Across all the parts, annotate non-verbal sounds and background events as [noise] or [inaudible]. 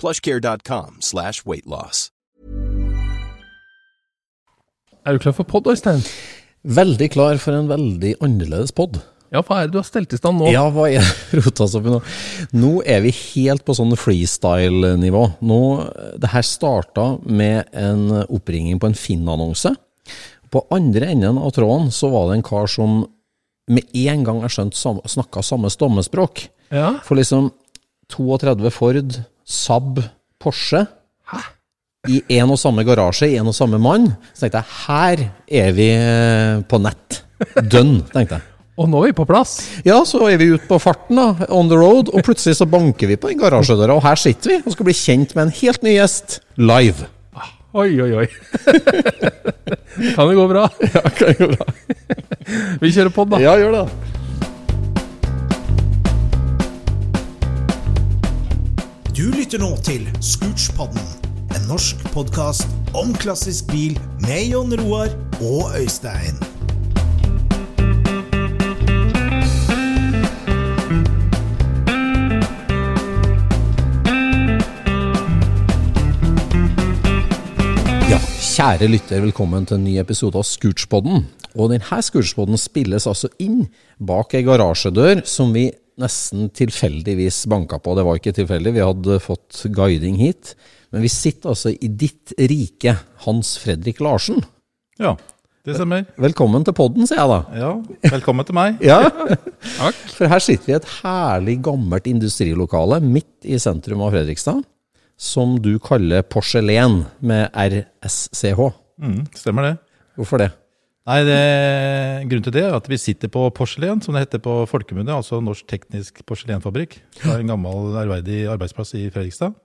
plushcare.com slash weightloss. Er du klar for pod, Øystein? Veldig klar for en veldig annerledes pod. Ja, hva er det du har stelt i stand nå? Ja, hva er [laughs] det opp i nå? Nå er vi helt på sånn freestyle-nivå. Nå, Det her starta med en oppringing på en Finn-annonse. På andre enden av tråden så var det en kar som med en gang jeg skjønte snakka samme stammespråk. Ja. For liksom 32 Ford, Saab, Porsche Hæ? i en og samme garasje, i en og samme mann. Så tenkte jeg her er vi eh, på nett. Dønn, tenkte jeg. Og nå er vi på plass. Ja, så er vi ute på farten, da, on the road, og plutselig så banker vi på den garasjedøra, og her sitter vi og skal bli kjent med en helt ny gjest live. Oi, oi, oi. [laughs] kan det gå bra? Ja, kan det gå bra. Vi kjører på, da. Ja, gjør det. Du lytter nå til Scootspodden, en norsk podkast om klassisk bil med Jon Roar og Øystein. Ja, kjære lytter, velkommen til en ny episode av Scootspodden. Og denne Scootspodden spilles altså inn bak ei garasjedør som vi nesten tilfeldigvis banka på. Det var ikke tilfeldig, vi hadde fått guiding hit. Men vi sitter altså i ditt rike, Hans Fredrik Larsen. Ja, det stemmer. Velkommen til podden, sier jeg da. Ja, velkommen til meg. [laughs] Ja, For her sitter vi i et herlig gammelt industrilokale midt i sentrum av Fredrikstad, som du kaller porselen med RSCH. Mm, stemmer det. Hvorfor det? Nei, det, Grunnen til det er at vi sitter på porselen, som det heter på folkemunne, altså Norsk Teknisk Porselenfabrikk. Det er en gammel ærverdig arbeidsplass i Fredrikstad.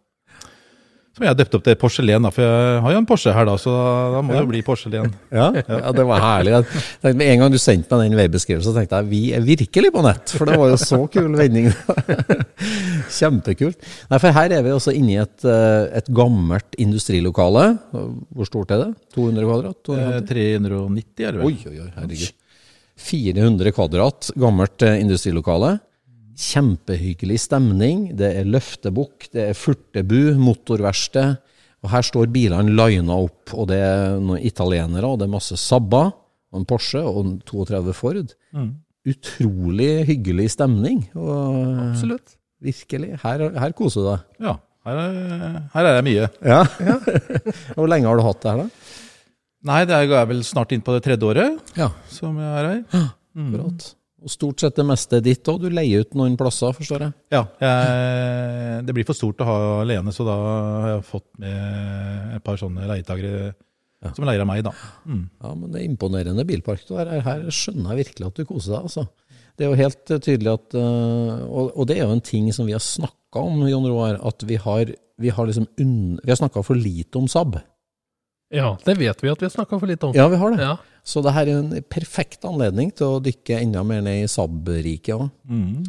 Som jeg døpte døpt opp til porselen, da, for jeg har jo en Porsche her, da, så da må det jo bli porselen. [laughs] Ja, ja, det var herlig. Tenkte, med en gang du sendte meg den veibeskrivelsen, tenkte jeg vi er virkelig på nett. For det var jo så kul vending. [laughs] Kjempekult. Nei, for her er vi også inne i et, eh, et gammelt industrilokale. Hvor stort er det? 200 kvadrat? 250? 390 er det vel? Oi, oi, oi, herregud. 400 kvadrat, gammelt eh, industrilokale. Kjempehyggelig stemning. Det er løftebukk, det er furtebu, motorverksted. Og her står bilene lina opp, og det er noen italienere, og det er masse Sabba, og en Porsche og en 32 Ford. Utrolig hyggelig stemning. Og Absolutt. virkelig, her, her koser du deg. Ja, her er, her er jeg mye. Ja. [laughs] Hvor lenge har du hatt det her, da? Nei, det er, jeg er vel snart inn på det tredje året Ja, som jeg er her. akkurat. Og stort sett det meste er ditt òg. Du leier ut noen plasser, forstår jeg? Ja, jeg, det blir for stort å ha alene, så da har jeg fått med et par sånne leietagere som leier av meg, da. Mm. Ja, men det er imponerende bilpark her. Her skjønner jeg virkelig at du koser deg, altså. Det er jo helt eh, tydelig at eh, Og, og det er jo en ting som vi har snakka om, Jon Roar, at vi har, vi har liksom Vi har snakka for lite om Saab. Ja, det vet vi at vi har snakka for litt om. Ja, vi har det. Ja. Så det her er en perfekt anledning til å dykke enda mer ned i SAB-riket òg. Mm.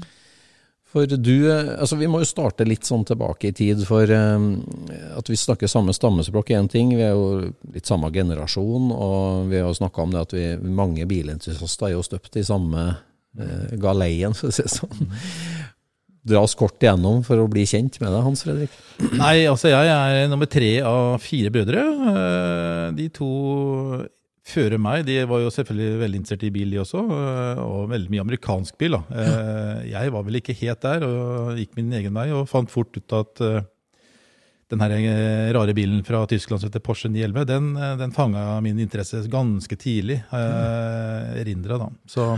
For du, eh, altså Vi må jo starte litt sånn tilbake i tid. For um, at vi snakker samme stammespråk er én ting. Vi er jo litt samme generasjon. Og vi har jo snakka om det at vi, mange bilentusiaster er jo støpt i samme uh, galeien, for å si det sånn. Dra oss kort igjennom for å bli kjent med deg, Hans Fredrik. Nei, altså jeg er nummer tre av fire brødre. Eh, De to før meg de var jo selvfølgelig veldig interessert i bil, de også. eh, Og veldig mye amerikansk bil. da. Eh, Jeg var vel ikke helt der, og gikk min egen vei og fant fort ut at den her rare bilen fra Tyskland som heter Porsche 911, den, den fanga min interesse ganske tidlig. Eh, Erindra, da. Så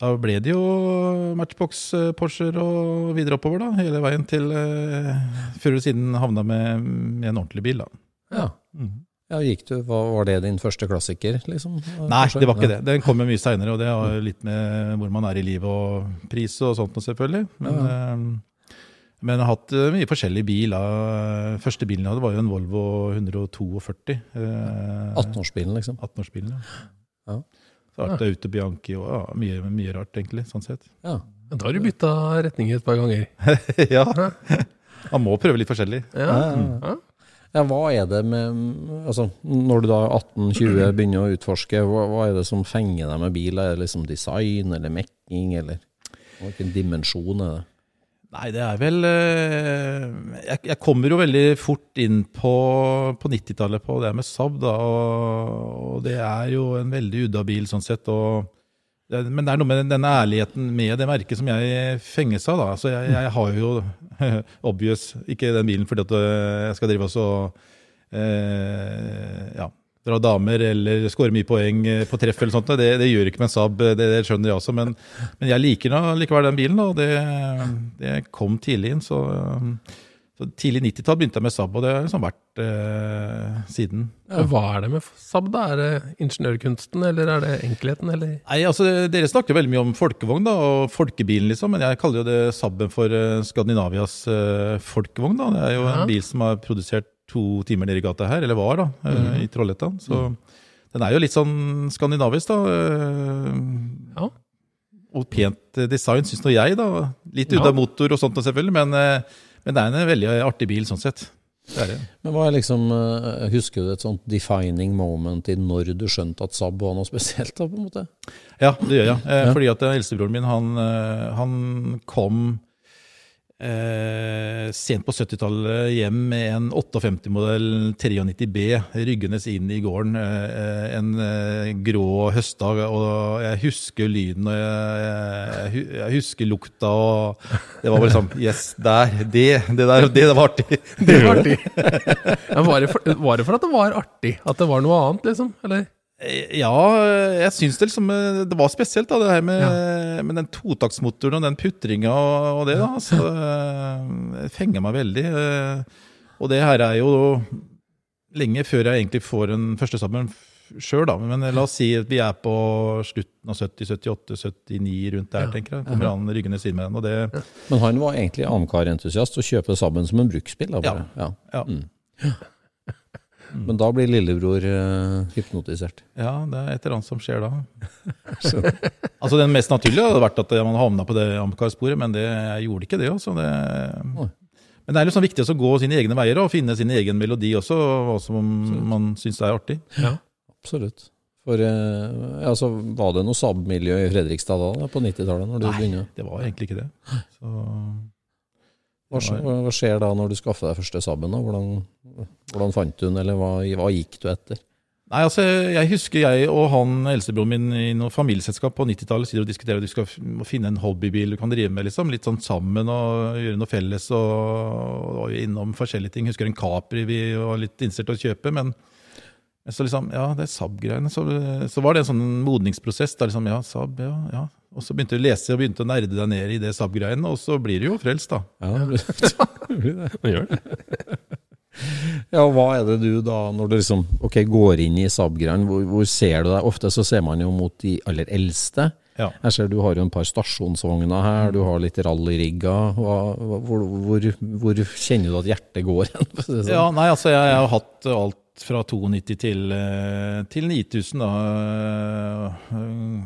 da ble det jo Matchbox eh, og videre oppover, da. Hele veien til eh, før du siden havna med, med en ordentlig bil, da. Ja. ja gikk du, var, var det din første klassiker, liksom? Nei, det var ikke det. Den kommer mye seinere, og det har litt med hvor man er i livet og pris og sånt selvfølgelig. Men, eh, men jeg har hatt eh, mye forskjellig bil. da. Første bilen jeg hadde, var jo en Volvo 142. eh, 18-årsbilen, liksom? 18-årsbilen, ja. Ja. Så ja. det Auto Bianchi og ja, mye, mye rart, egentlig, sånn sett. Ja. Da har du bytta retning et par ganger. [laughs] ja. Man må prøve litt forskjellig. Ja. Ja. Ja, hva er det med altså, Når du da er 18-20 begynner å utforske, hva, hva er det som fenger deg med biler? Er det liksom design eller mekking, eller hvilken dimensjon er det? Nei, det er vel eh, jeg, kommer jo veldig fort inn på, på 90-tallet på det med Saab, da. Og, og det er jo en veldig udda bil sånn sett. Og, men det er noe med den, denne ærligheten med det merket som jeg fenges av, da. Så jeg, jeg har jo [laughs] obvious ikke den bilen fordi at øh, jeg skal drive også eh, ja, dra damer eller skåre mye poeng eh, på treff eller sånt. Det, det gjør ikke med en Saab, det, det skjønner jeg også. Men, men jeg liker nå likevel den bilen, og det, det kom tidlig inn. Så, så tidlig 90-tall begynte jeg med Saab, og det har liksom vært eh, siden. Ja, Hva er det med Saab? da? Er det ingeniørkunsten, eller er det enkelheten? Eller? Nei, altså Dere snakker veldig mye om folkevogn da, og folkebilen, liksom, men jeg kaller jo det Saaben for eh, Skandinavias eh, folkevogn. da. Det er jo Ja. en bil som har produsert to timer nede i gata her, eller var, da, mm. i Trollhättan. Så den er jo litt sånn skandinavisk, da. eh, Ja. Og pent eh, design, syns nå jeg, da. Litt Ja. ut av motor og sånt, selvfølgelig, men, men det er en veldig artig bil sånn sett. Det er det. Men hva er liksom, Husker du et sånt defining moment i når du skjønte at Saab var noe spesielt? da, på en måte? Ja, det gjør jeg. Ja. Fordi at eldstebroren min, han, han kom eh, sent på 70-tallet hjem med en 58-modell 93B ryggende inn i gården eh, en eh, grå høstdag. Og jeg husker lyden, og jeg, jeg, jeg husker lukta, og det var bare sånn Yes, der! Det, det der, det var artig! Det var artig. Var, det for, var det for at det var artig? At det var noe annet, liksom? Eller? Ja, jeg syns det liksom Det var spesielt, da, det her med, med den totaktsmotoren og den putringa og, og det. da, så Det fenger meg veldig. eh, Og det her er jo lenge før jeg egentlig får en første sammen sjøl, da. Men la oss si at vi er på slutten av 70, 78, 79, rundt der, tenker jeg. Kommer han ryggende siden med den, og det Men han var egentlig Amcar-entusiast og kjøper sabben som en bruksbil? da, bare. Ja. Ja. Mm. Men da blir lillebror uh, hypnotisert. Ja, det er et eller annet som skjer da. [laughs] [laughs] altså Den mest naturlige hadde vært at man havna på det Amcar-sporet, men det, jeg gjorde ikke det. Også. det men det er liksom viktig å gå sine egne veier og finne sin egen melodi også, hva som man syns er artig. Ja. Absolutt. For eh, altså, Var det noe Saab-miljø i Fredrikstad da, da på 90-tallet? når du begynner? Det var egentlig ikke det. Så, Hva, skje- hva hva skjer da når du skaffer deg første Saaben? da? Hvordan, hvordan fant du den, eller hva, hva gikk du etter? Nei, altså, Jeg husker jeg og han eldstebroren min i noe familieselskap på 90-tallet sitter og diskuterer at vi skal finne en hobbybil du kan drive med, liksom. Litt sånn sammen og gjøre noe felles. og, og innom forskjellige ting. Husker en Capri vi var litt innstilt til å kjøpe, men men så liksom, ja, det er Saab-greiene. Så, så var det en sånn modningsprosess. da liksom, ja, Saab, ja, ja. Og så begynte du å lese og begynte å nerde deg ned i det Saab-greiene, og så blir du jo frelst, da. Ja, det blir det. [laughs] Man gjør det. [laughs] Ja, og hva er det du da, når du liksom ok, går inn i Saab-greiene, hvor, hvor ser du deg? Ofte så ser man jo mot de aller eldste. Ja. Jeg ser du har jo en par stasjonsvogner her, du har litt rallyrigger. Hvor, hvor, hvor kjenner du at hjertet går hen? sånn? Ja, nei, altså jeg, jeg har hatt alt fra 92 til, eh, til 9000 da. Eh,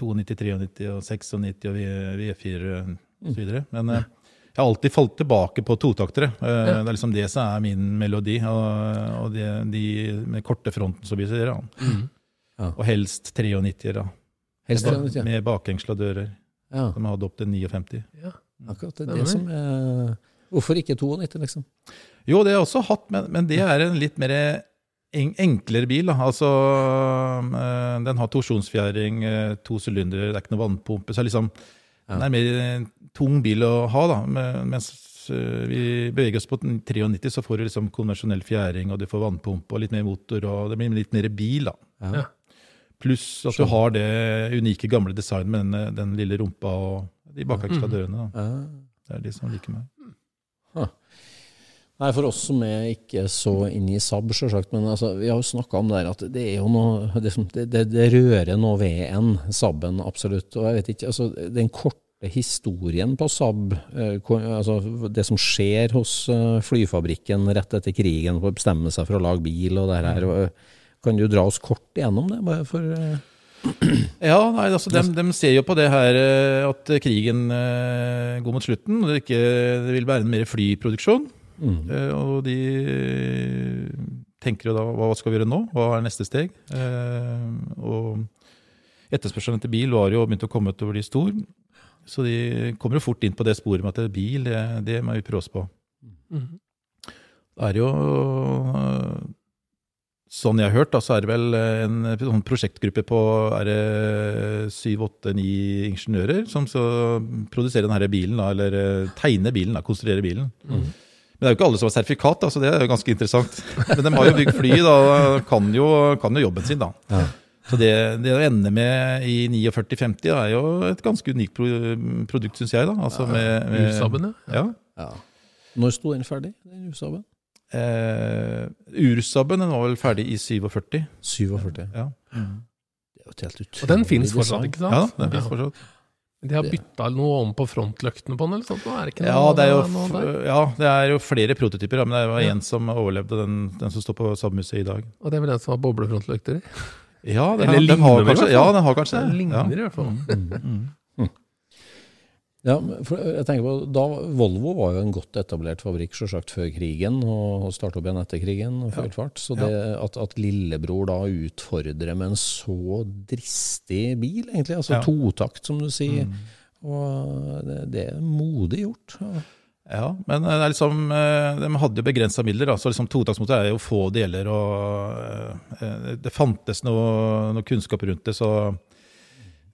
92, 93 og 96 og V- V4 og så videre. Men eh, jeg har alltid falt tilbake på totaktere. Ja. Det er liksom det som er min melodi. Og, og de, de med korte fronten, som vi sier. Mm. Ja. Og helst 93, da. Helst Med, 93. med bakengsla dører. Ja, har hadde opp til 59. akkurat det, er det som er Hvorfor ikke 92, liksom? Jo, det har jeg også hatt, men, men det er en litt mer en, enklere bil. Altså, eh, den har torsjonsfjæring, eh, to sylindere, det er ikke noe vannpumpe. Så liksom, den er mer en tung bil å ha. Da. Mens eh, vi beveger oss på 93, så får du liksom konvensjonell fjæring, og du får vannpumpe og litt mer motor, og det blir litt mer bil. da. Ja. Pluss at du har det unike gamle designet med den, den lille rumpa og de bakerste dørene. Da. Det er de som liker meg. Nei, for oss som er ikke så inne i Saab, sjølsagt. men altså, vi har jo snakka om det der at det er jo noe [laughs] Det, det, det, rører noe ved en, Saaben, absolutt. Og jeg vet ikke, altså, den korte historien på Saab, eh, altså, det som skjer hos eh, flyfabrikken rett etter krigen, for å bestemme seg for å lage bil og det her, og, kan du dra oss kort igjennom det? bare for... eh, [clears throat] Ja, nei, altså, de, de ser jo på det her eh, at krigen eh, går mot slutten, og det, ikke, det vil være en mer flyproduksjon. Eh, og de tenker jo da hva skal vi gjøre nå? Hva er neste steg? Eh, og etterspørselen etter bil var jo begynt å komme til å bli stor. Så de kommer jo fort inn på det sporet med at bil, det, det må vi prøve på. Det er jo Sånn jeg har hørt, da, så er det vel en sånn prosjektgruppe på er det syv, åtte, ni ingeniører som skal produsere denne bilen, da, eller eh, tegne bilen, da, konstruere bilen. Men det er jo ikke alle som har sertifikat, da, så det er jo ganske interessant. Men de har jo bygd fly, da, kan jo, kan jo jobben sin, da. Så det, det å ende med i 49-50 er jo et ganske unikt pro produkt, syns jeg. da. Altså med, med, Ursaben, ja. ja. Ja. Når sto den ferdig, den Saaben? Eh, Ursaben den var vel ferdig i 47. 47. Ja, Det er jo helt utrolig Og den finnes fortsatt, ikke sant? ja den finnes fortsatt. De har bytta noe om på frontløktene på den, eller sånt? nå Er det ikke noe, Ja det, er jo, noe ja, det er jo flere prototyper, men det var én som overlevde, den, den som står på sabmuseet i dag. Og det er vel den som har boblefrontløkter i? Ja, den, Eller har- den har kanskje, ja, den har kanskje Det ligner Ja. i hvert fall. Ja, for jeg tenker på, da, Volvo var jo en godt etablert fabrikk selvsagt før krigen, og startet opp igjen etter krigen. og ja. fart. Så det at, at lillebror da utfordrer med en så dristig bil, egentlig, altså Ja. totakt, som du sier, og det, det er modig gjort. Ja. Ja, men det er liksom, eh, de hadde jo begrensa midler. Da, så liksom totaktsmotor er jo få deler. og eh, Det fantes noe, noe kunnskap rundt det. så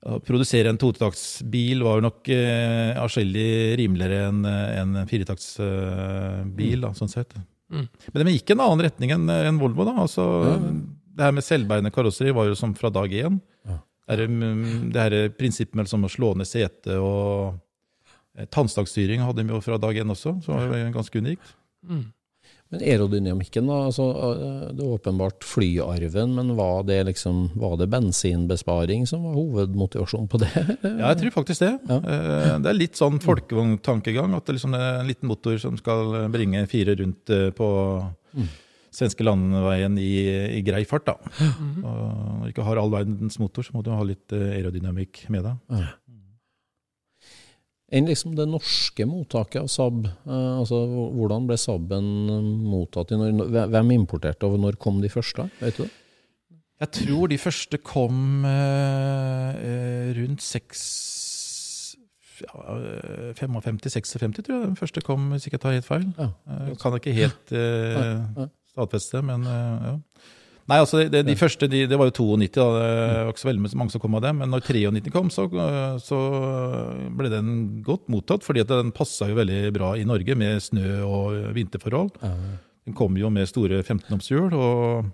å produsere en totaktsbil var jo nok eh, atskillig rimeligere enn en, en firetaktsbil, da, sånn sett. Mm. Men de gikk en annen retning enn en Volvo. da, altså Det her med selvbærende karosseri var jo som fra dag én. Ja. Det, her, mm, det her prinsippet med liksom å slå ned setet og eh, Tannstagstyring hadde de jo fra dag én også, så det var ganske unikt. Mm. Men aerodynamikken, da, altså, eh, det er åpenbart flyarven, men var det liksom, var det bensinbesparing som var hovedmotivasjonen på det? [laughs] Ja, jeg tror faktisk det. Ja. Eh, Det er litt sånn folkevogntankegang. At det liksom er en liten motor som skal bringe fire rundt på på svenske landeveien i, i grei fart. da. Og når du ikke har all verdens motor, så må du ha litt eh, aerodynamikk med deg. Enn liksom det norske mottaket av Saab. Eh, altså, hvordan ble Saaben eh, mottatt? Hvem importerte, og når kom de første? Vet du det? Jeg tror de første kom eh, rundt seks ja, eh, 55-56, tror jeg den første kom, hvis ikke jeg tar helt feil. Ja. Kan ikke helt nei. stadfeste, men ja. Nei, altså det, de første, de, det var jo 92, da. det var ikke så veldig mange som kom av dem. Men når 93 kom, så, eh, så ble den godt mottatt, fordi den passa jo veldig bra i Norge med snø og vinterforhold. Den kom jo med store 15-omshjul, og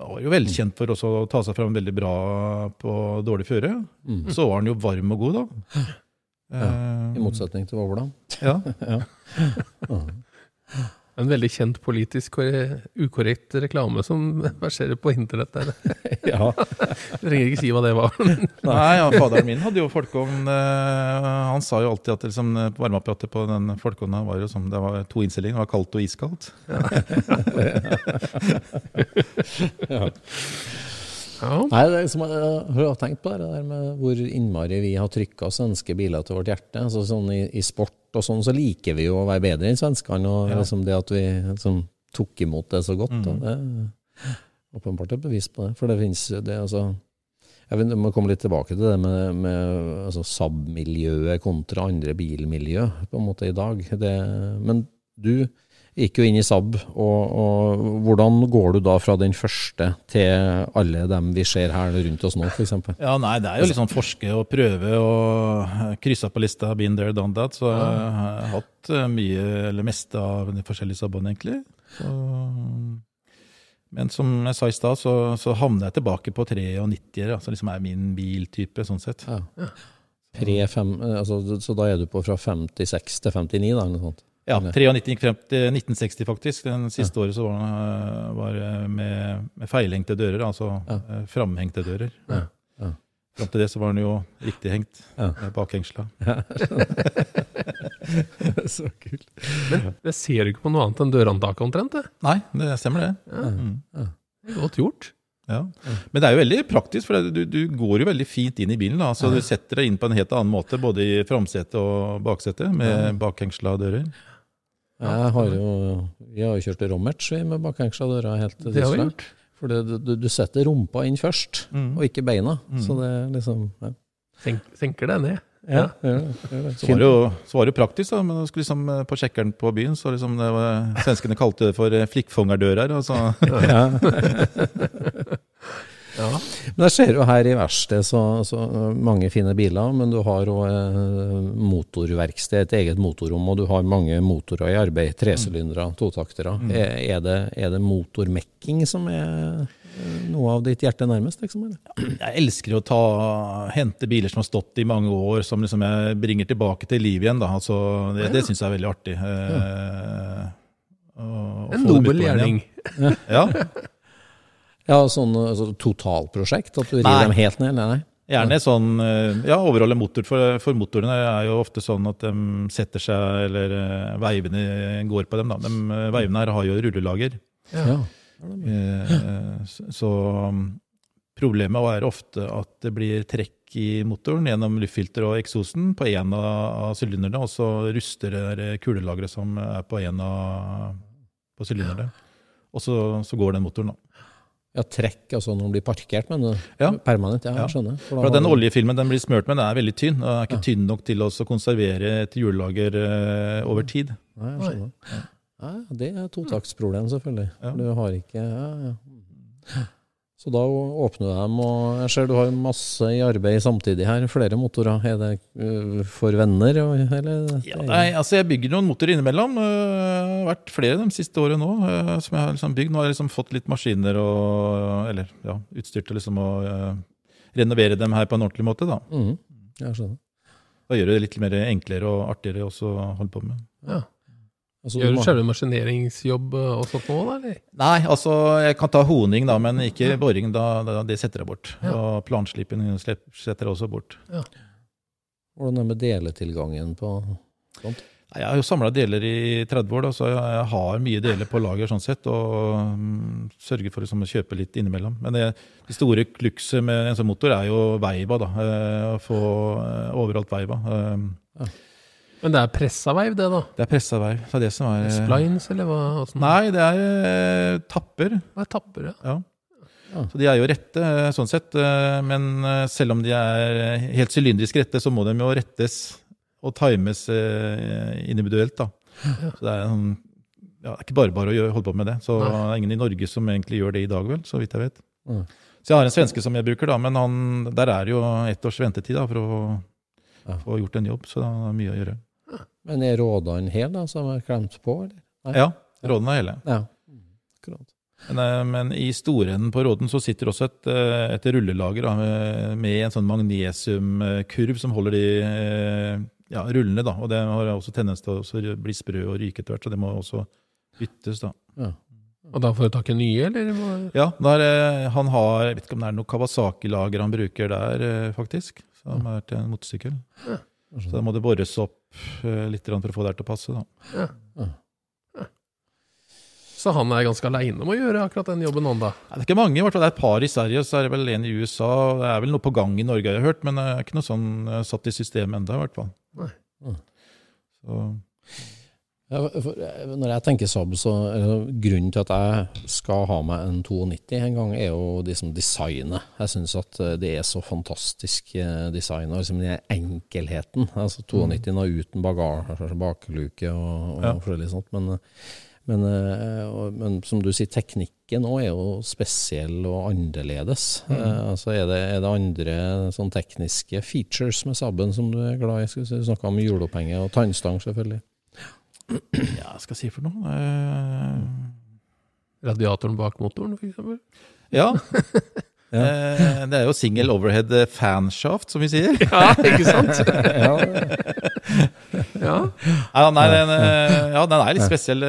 var jo velkjent for også å ta seg fram veldig bra på dårlig føre. Så var den jo varm og god, da. Ja. I motsetning til Våvla. Ja. [laughs] [laughs] En veldig kjent politisk ukorrekt reklame som [laughs] verserer på internett. Der. [laughs] ja. Trenger ikke si hva det var. [laughs] Nei, ja, faderen min hadde jo folkeovn. eh, Han sa jo alltid at liksom, varmeapparatet på den folkeovna var jo som det var to innstillinger. Det var kaldt og iskaldt. Ja. Nei, det er liksom, jeg har tenkt på det der med hvor innmari vi har trykka svenske biler til vårt hjerte. Altså sånn i, I sport og sånn så liker vi jo å være bedre enn svenskene. Og liksom det at vi liksom, tok imot det så godt. Mm. det er åpenbart et bevis på det. For det finnes jo det, altså Jeg vil, må komme litt tilbake til det med, med altså, Saab-miljøet kontra andre bilmiljø på en måte i dag. Det, men du gikk jo inn i SAB. og, og hvordan går du da fra den første til alle dem vi ser her rundt oss nå, f.eks.? Ja, nei, det er jo litt sånn forske og prøve og krysse på lista, been there, done that. Så jeg har hatt eh, mye, eller meste av de forskjellige sabbene, egentlig. Så, men som jeg sa i stad, så, så havner jeg tilbake på 93-ere, altså liksom er min biltype, sånn sett. Ja. Fem, altså, så da er du på fra 56 til 59, da? eller noe sånt? Ja, Eller? 93 gikk frem til 1960, faktisk. Den siste året så var det med, med feilhengte dører, altså ja. framhengte dører. Ja, ja. Fram til det så var den jo riktig hengt, Ja. bakhengsla. [laughs] [laughs] så kult. Men det ser du ikke på noe annet enn dørhåndtaket omtrent, det. Nei, det stemmer det. Mm. Det Godt gjort. Ja. Men det er jo veldig praktisk, for du, du går jo veldig fint inn i bilen. Da. Så Du setter deg inn på en helt annen måte, både i framsetet og baksetet, med bakhengsla dører. Jeg har jo, vi har jo kjørt rommerts vi, med bakhengsla døra helt til Det gjort. For det, du, du setter rumpa inn først, og ikke beina. Så det liksom ja. Senk, senker det ned. Ja, ja, ja. Så var det jo, så var det jo praktisk, da. Men liksom eh, på sjekkeren på byen, så liksom det var, svenskene kalte det for eh, flikkfongerdører. Altså. [laughs] Ja. [laughs] [laughs] Men jeg ser jo her i verkstedet så, så mange fine biler, men du har òg eh, motorverksted, et eget motorrom, og du har mange motorer i arbeid. Tresylindere, totaktere. Er, er, det, er det motormekking som er eh, noe av ditt hjerte nærmest? Liksom, eller? Jeg elsker å ta, hente biler som har stått i mange år, som liksom jeg bringer tilbake til liv igjen. Da. Altså, det det syns jeg er veldig artig. Ja. å- å En nobel gjerning. Ja, [laughs] Ja, sånn altså, totalprosjekt? At du river Nei. dem helt ned? Nei? Gjerne sånn eh, Ja, overholde motor. For, for motorene er jo ofte sånn at de setter seg, eller eh, veivene går på dem. da. De eh, veivene her har jo rullelager. Ja. Eh, så- um, problemet er ofte at det blir trekk i motoren gjennom luftfilteret og eksosen på en av, sylinderne, og så ruster det kulelageret som er på en av på sylinderne. Og så, så går den motoren, da. Ja, trekk altså når den blir parkert, men uh, Ja. permanent? Ja, Ja. jeg skjønner. For For Den oljefilmen den blir smørt med, den er veldig tynn. og Den er ikke tynn nok til å konservere et hjullager uh, over tid. Nei, jeg skjønner. Ja, det er totaktsproblem, selvfølgelig. Ja. Du har ikke ja, ja. Så da åpner du dem, og jeg ser du har masse i arbeid samtidig her. Flere motorer. Er det uh, for venner? Eller? Ja, nei, altså Jeg bygger noen motorer innimellom. Det har vært flere de siste årene nå eh, som jeg har liksom bygd. Nå har jeg liksom fått litt maskiner og eller, ja, utstyr til liksom å uh, renovere dem her på en ordentlig måte. da. Mm, Jeg skjønner. Da gjør det litt mer enklere og artigere også å holde på med. Ja. Altså, Gjør du selve maskineringsjobb eh, og sånt nå, da? eller? Nei, altså jeg kan ta honing, da, men ikke boring. Da, da, det setter jeg bort. Og planslipen setter jeg også bort. Ja. Hvordan er det med deletilgangen på sånt? Nei, Jeg har jo samla deler i 30 år, da, så jeg, jeg har mye deler på lager sånn sett. Og mm, sørger for liksom, å kjøpe litt innimellom. Men det, det store klukset med en sånn motor er jo veiva. da, eh, Å få eh, overholdt veiva. Eh, Men det er pressa veiv, det, da? Det er pressa veiv. Det er det som er eh, Splines, eller hva? Nei, det er eh, tapper. Det er tapper, ja. Ja. Ja. Så de er jo rette, eh, sånn sett. Men selv om de er helt sylindrisk rette, så må de jo rettes og times individuelt. da. Så det er, en- ja, det er ikke bare bare å holde på med det. Så det er ingen i Norge som egentlig gjør det i dag, vel, så vidt jeg vet. Mm. Så jeg har en svenske som jeg bruker, da, men han, der er jo ett års ventetid da, for å Ja. få gjort en jobb. Så det er mye å gjøre. Men er rådene hele, da, som er klemt på? Eller? Nei. Ja, rådene er hele. Ja. Akkurat. Men, eh, men i storenden på råden så sitter også et, eh, et rullelager da, med, med en sånn magnesiumkurv som holder de eh, ja, rullende. da, og Det har også tendens til å bli sprø og ryke etter hvert, så det må også byttes. da. Ja. Og da får du tak i nye, eller? Ja, der, Han har jeg vet ikke om det er noe Kawasaki-lager han bruker der, faktisk. Som er til en motorsykkel. Så da må det bores opp eh, litt for å få det her til å passe. da. Så han er ganske aleine om å gjøre akkurat den jobben nå, da? Det er ikke mange, i hvert fall. Det er et par i Sverige, så er det vel en i USA. Det er vel noe på gang i Norge, har jeg hørt, men det er ikke noe sånn eh, satt i systemet ennå, i hvert fall. Nei. Så, Ja, eh, når jeg tenker Saab, så grunnen til at jeg skal ha meg en 92 en gang, er jo liksom designet. Jeg syns at eh, det er så fantastisk eh, design, liksom den enkelheten. Altså 92 nå uten bagasje, bakluke og, og Ja. forskjellig sånt. Men, men, men som du sier, teknikken òg er jo spesiell og annerledes. Eh, altså er det, er det andre sånn tekniske features med Saaben som du er glad i? Skal vi snakke om hjulopphenget og tannstang, selvfølgelig. Ja, hva skal jeg si for noe? Eh, Radiatoren bak motoren, for eksempel? ja. [laughs] Eh, det er jo single overhead eh, fanshaft, som vi sier. [laughs] Ja, ikke sant? [laughs] ja. Ja, nei, den, er, ja, den er litt spesiell.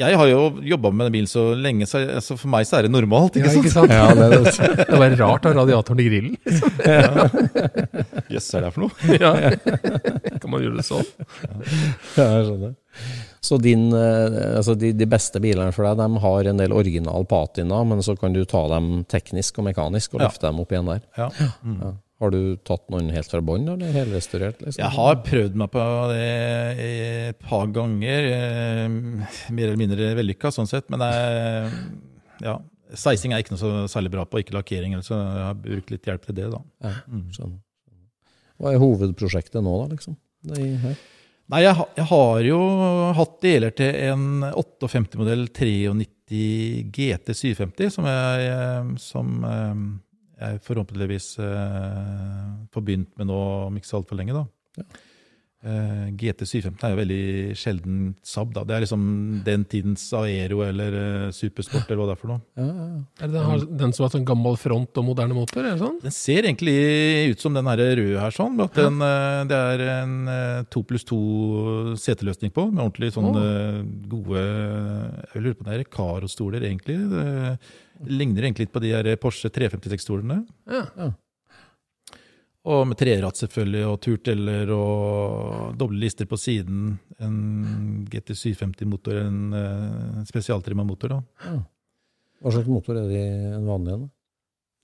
Jeg har jo jobba med den bilen så lenge, så altså for meg så er det normalt. ja, ikke ikke sant? sant? Ja, det er [laughs] det. Det var rart å ha radiatoren i grillen. Liksom. [laughs] Jøss, er det for noe? [laughs] Ja. Kan man gjøre det sånn? Ja, jeg skjønner. Så din, eh, altså de, de beste bilene for deg, de har en del original patina, men så kan du ta dem teknisk og mekanisk og Ja. løfte dem opp igjen der. Ja. Mm. Har du tatt noen helt fra bånn, eller helrestaurert? Liksom? Jeg har prøvd meg på det et par ganger. eh, Mer eller mindre vellykka, sånn sett. Men jeg, ja, sveising er ikke noe så særlig bra på, ikke lakkering. Så jeg har brukt litt hjelp til det, da. Ja, skjønner. Hva er hovedprosjektet nå, da, liksom? Nei, jeg, jeg har jo hatt deler til en 58-modell 93 GT 750, som jeg, eh, som eh, jeg forhåpentligvis eh, får begynt med nå om ikke så altfor lenge. da. Eh, GT715 er jo veldig sjelden Saab. da. Det er liksom den tidens Aero eller eh, Supersport eller hva det er for noe. Ja, ja, ja. Er det den, den som har sånn gammel front og moderne motor? er det sånn? Den ser egentlig ut som den her røde her, sånn. At den, eh, det er en to pluss to seteløsning på, med ordentlig sånn oh. gode Jeg lurer på om det er Recaro-stoler, egentlig. Det ligner egentlig litt på de her Porsche 356-stolene. Ja. Og med treratt, selvfølgelig, og turteller og doble lister på siden. En GT750-motor, en uh, spesialtrimma motor. da. Hva slags motor er det i en vanlig en? da?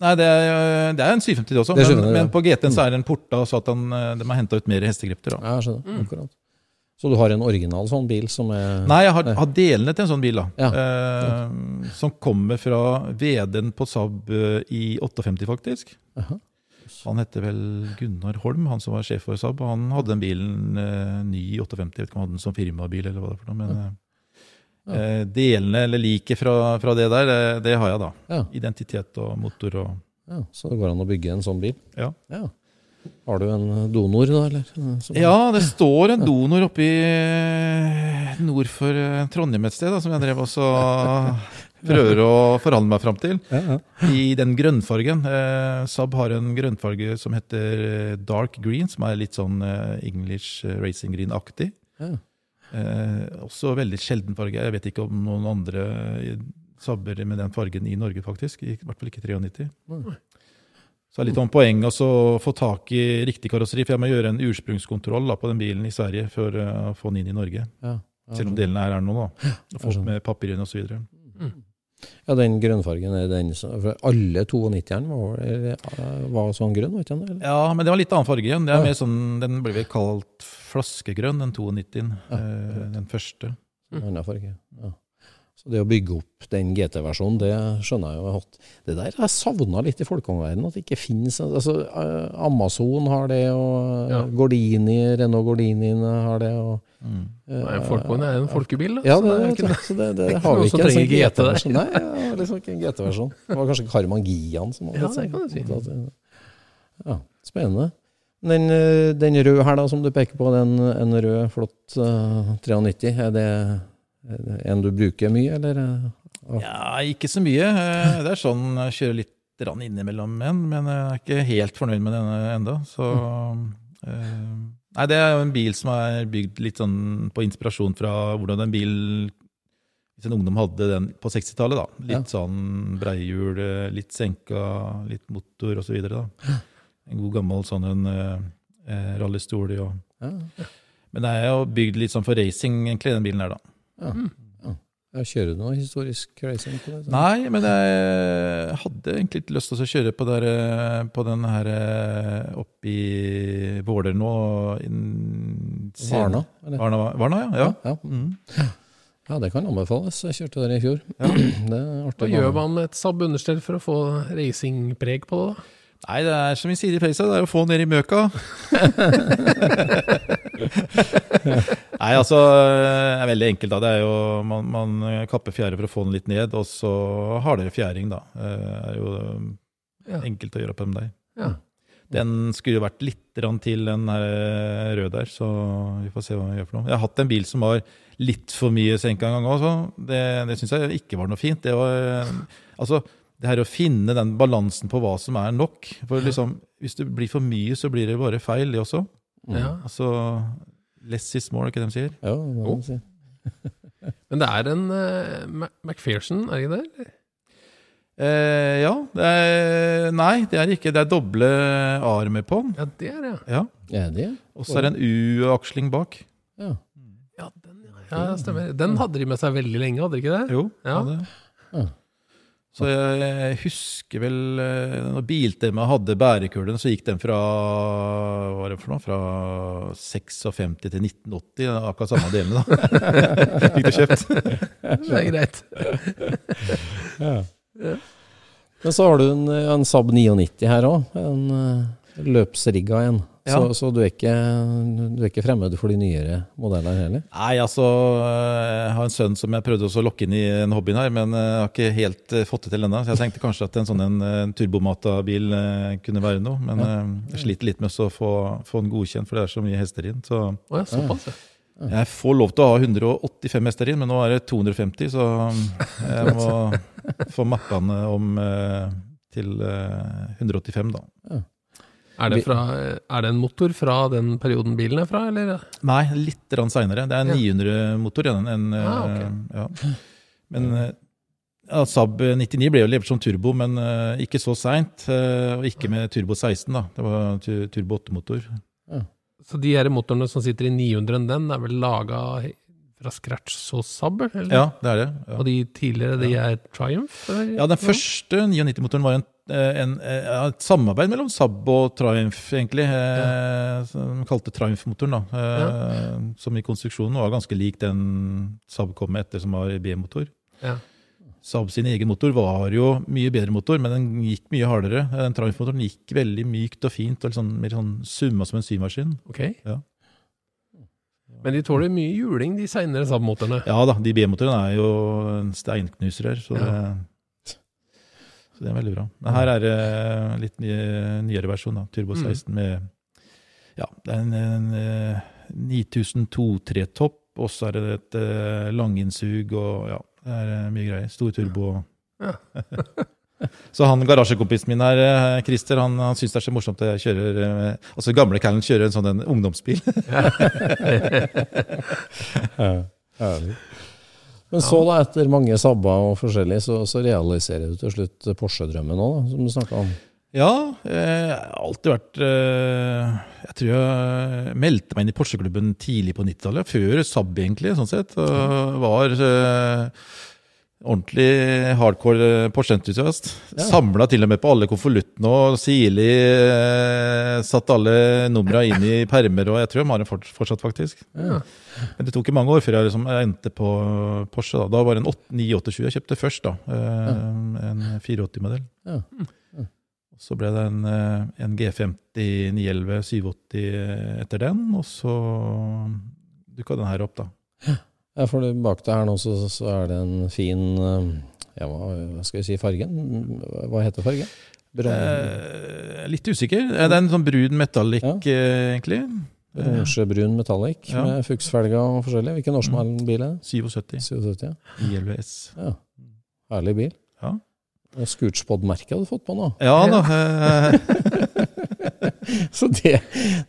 Nei, det er, det er en 750 også, Det men, jeg, ja. men på GT-en så er den porta så at den, eh, de har henta ut mer hestekrefter. da. Ja, jeg skjønner. Akkurat. Så du har en original sånn bil som er Nei, jeg har, har delene til en sånn bil, da. Ja. Eh, som kommer fra VD-en på Saab eh, i 58, faktisk. Aha. Han heter vel Gunnar Holm, han som var sjef for Saab. Han hadde den bilen eh, ny i 58, jeg vet ikke om han hadde den som firmabil eller hva det er for noe. Men Ja. eh, delene, eller liket fra, fra det der, det, det har jeg da. Ja. Identitet og motor og Ja, så det går an å bygge en sånn bil? Ja. Ja. Har du en donor, da, eller? Som- Ja, det står en donor oppe i nord for eh, Trondheim et sted, da, som jeg drev også [laughs] prøver å forhandle meg fram til. Ja, ja. I den grønnfargen. Eh, Saab har en grønnfarge som heter eh, dark green, som er litt sånn eh, English eh, racing green-aktig. Ja. Eh, også veldig sjelden farge. Jeg vet ikke om noen andre sabber med den fargen i Norge, faktisk. I hvert fall ikke 93. Så det er litt om poeng også å få tak i riktig karosseri, for jeg må gjøre en ursprungskontroll da, på den bilen i Sverige for eh, å få den inn i Norge. Ja, ja, Selv om delene er her nå, da. Og folk med papirene osv. Ja, den grønnfargen er den som for Alle 92-erne var, var sånn grønn, var ikke den? Eller? Ja, men det var litt annen farge igjen. Det er Ja. mer sånn, Den ble vel kalt flaskegrønn, den 92-en. eh, den første. Annen farge. Ja. Så det å bygge opp den GT-versjonen, det skjønner jeg jo. hatt. Det der har jeg savna litt i folkevognverdenen, at det ikke finnes altså, eh, Amazon har det, og Ja. ja. Gordini, Renault Gordiniene har det. og Mm. eh, Nei, Folkevogn er en folkebil, da. Ja, så det, det, ikke så det, det, [laughs] ikke har vi ikke. en sånn. GT-versjon. Nei, ja, liksom ikke en GT-versjon. Det var kanskje Karman Gian som hadde Ja, det kan du si. Ja, spennende. Den, eh, den røde her da, som du peker på, den, en rød, flott uh, 93, er er det en du bruker mye, eller? Ja, ikke så mye. Eh, Det er sånn jeg kjører litt rann innimellom en, men jeg er ikke helt fornøyd med denne enda. Så eh, Nei, det er jo en bil som er bygd litt sånn på inspirasjon fra hvordan en bil Hvis en ungdom hadde den på 60-tallet, da. Litt sånn breihjul, eh, litt senka, litt motor osv. En god gammel sånn en eh, rallystol. Ja, Men det er jo bygd litt sånn for racing, egentlig, den bilen her, da. Ja. Mm. Ja, kjører du noe historisk racing på det? så? Nei, men jeg hadde egentlig ikke lyst til å kjøre på, der, eh, på den her eh, oppe i Våler nå. Varna. Varna, Varna ja. ja. Ja. Mm. ja, det kan anbefales. Jeg kjørte der i fjor. [clears throat] det er Hva gjør man med et Saab-understell for å få racingpreg på det? da? Nei, det er som vi sier i Freistad, det er å få ned i møka. [laughs] [laughs] Nei, altså, det er veldig enkelt. da. Det er jo, man, man kapper fjære for å få den litt ned, og så hardere fjæring, da. Det er jo Ja. enkelt å gjøre på dem der. Ja. Den skulle jo vært litt til den røde der, så vi får se hva vi gjør for noe. Jeg har hatt en bil som var litt for mye senka en gang også. Det, det syns jeg ikke var noe fint. Det var altså det her å finne den balansen på hva som er nok. For liksom, hvis det blir for mye, så blir det bare feil, det også. Ja. Altså less is more, er ikke det de sier? Ja, det må Jo. man si. [laughs] Men det er en uh, Macpherson, er det ikke det? eller? Eh, ja. Det er, nei, det er ikke. Det er doble armer på den. Ja, det er det. Ja. ja det? Og så er det en U-aksling bak. Ja. Ja, den, ja. ja, stemmer. Den hadde de med seg veldig lenge, hadde de ikke det? Jo. Ja. det. Ja. Så jeg, jeg husker vel eh, når Biltema hadde bærekulen, så gikk den fra hva var det for noe? Fra 56 til 1980, akkurat samme delene, da. [laughs] Fikk du kjøpt? Det er greit. [laughs] Men så har du en, en Saab 99 her òg. En uh, løpsrigga en. Så, Ja. så du, er ikke, du er ikke fremmed for de nyere modellene heller? Nei, altså Jeg har en sønn som jeg prøvde også å lokke inn i en hobby her, men jeg har ikke helt eh, fått det til ennå. Så jeg tenkte kanskje at en sånn en, en turbomata-bil eh, kunne være noe. Men ja. jeg sliter litt med å få, få den godkjent, for det er så mye hester inn. Så Oh, ja, såpass, ja. Jeg får lov til å ha 185 hester inn, men nå er det 250, så jeg må [laughs] få mappa den om eh, til eh, 185, da. Er det, fra, er det en motor fra den perioden bilen er fra, eller? Nei, litt seinere. Det er en 900-motor. Ja, Ah, eh, ja. Men eh, ja, Saab 99 ble jo levert som turbo, men eh, ikke så seint. og ikke med turbo 16, da. Det var turbo 8-motor. Så de her motorene som sitter i 900, den er vel laga fra scratch så Saab, eller? Ja, det er det. Ja. Og de tidligere, de er Triumph? Eller? Ja, den første 99-motoren var en, en, eh, et samarbeid mellom Saab og Triumph, egentlig. Ja. Som de kalte Triumph-motoren, da. ja. Som i konstruksjonen var ganske lik den Saab kom med etter, som var B-motor. Ja. Saab sin egen motor var jo mye bedre motor, men den gikk mye hardere. Den Triumph-motoren gikk veldig mykt og fint, og sånn, mer sånn summa som en symaskin. Ok. Ja. Men de tåler mye juling, de seinere Saab-motorene. Ja da, de B-motorene er jo steinknuser steinknusere, så, det, så det er veldig bra. Men her er det litt ny, nyere versjon, da. Turbo Mm. 16 med Ja, det er en, en eh, 9002-tretopp, og så er det et eh, langinnsug og ja, det er eh, mye greier. Stor turbo. Ja. [laughs] så han garasjekompisen min her, eh, Christer, han, han syns det er så morsomt at jeg kjører eh, Altså gamle Callen kjører en sånn en ungdomsbil. Herlig. [laughs] [laughs] Men så, da, etter mange sabber og forskjellig, så, så realiserer du til slutt Porsche-drømmen òg, som du snakka om. Ja, eh, jeg har alltid vært eh, Jeg tror jeg meldte meg inn i Porsche-klubben tidlig på 90-tallet, før Saab egentlig, sånn sett. Og var eh, ordentlig hardcore eh, Porsche-entusiast. Ja. Samla til og med på alle konvoluttene og sirlig eh, satt alle numra inn i permer, og jeg tror de har det fortsatt, faktisk. Ja. Men det tok ikke mange år før jeg liksom endte på Porsche. Da, da var det en 8 928 jeg kjøpte først, da. Eh, En 480-modell. Ja. Så ble det en, eh, en G50 911 780 etter den, og så dukka den her opp, da. Ja, for bak deg her nå så, så er det en fin eh, ja, hva, skal vi si, fargen? Hva heter fargen? Eh, litt usikker. Eh, Det er en sånn brun metallic, Ja. eh, egentlig. Brun Oransjebrun metallic Ja. med fuksfelger og forskjellig. Hvilken årsmodell er det? 77 77, ja. ILVS. Ja. Herlig bil. Ja. Scootspod-merket hadde du fått på nå. Ja da. [laughs] [laughs] Så det,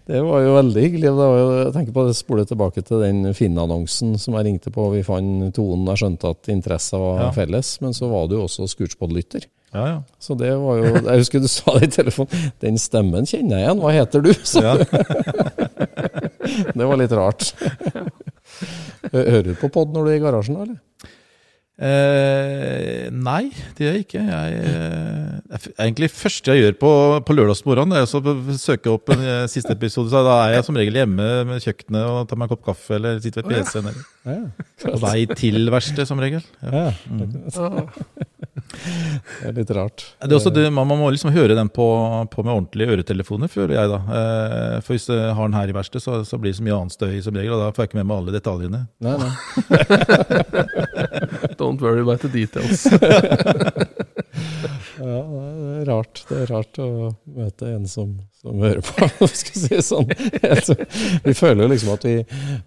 det var jo veldig hyggelig. Det var jo, jeg tenker på det spole tilbake til den Finn-annonsen som jeg ringte på. Vi fant tonen, jeg skjønte at interesser var Ja. felles. Men så var du jo også Scootspod-lytter. Ja, ja. Så det var jo Jeg husker du sa det i telefonen. Den stemmen kjenner jeg igjen. Hva heter du? [laughs] Ja. det var litt rart. [laughs] Hører du på pod når du er i garasjen, da, eller? Eh, nei, det gjør jeg ikke. Jeg, eh, egentlig første jeg gjør på, på lørdagsmorgenen, er å søke opp en eh, siste episode. Så da er jeg som regel hjemme med kjøkkenet og tar meg en kopp kaffe eller sitter ved PC-en. eller Ja, På vei til verkstedet, som regel. Ja. ja. Det er litt rart. Det er også det, man, må liksom høre den på, på med ordentlige øretelefoner, føler jeg da. Eh, for hvis jeg har den her i verkstedet, så, så blir det så mye annen støy som regel, og da får jeg ikke med meg alle detaljene. Nei, nei. [laughs] Don't worry about the details. [laughs] Er rart. Det er rart å møte en som, som hører på, [laughs] skal si det sånn. Vi føler jo liksom at vi,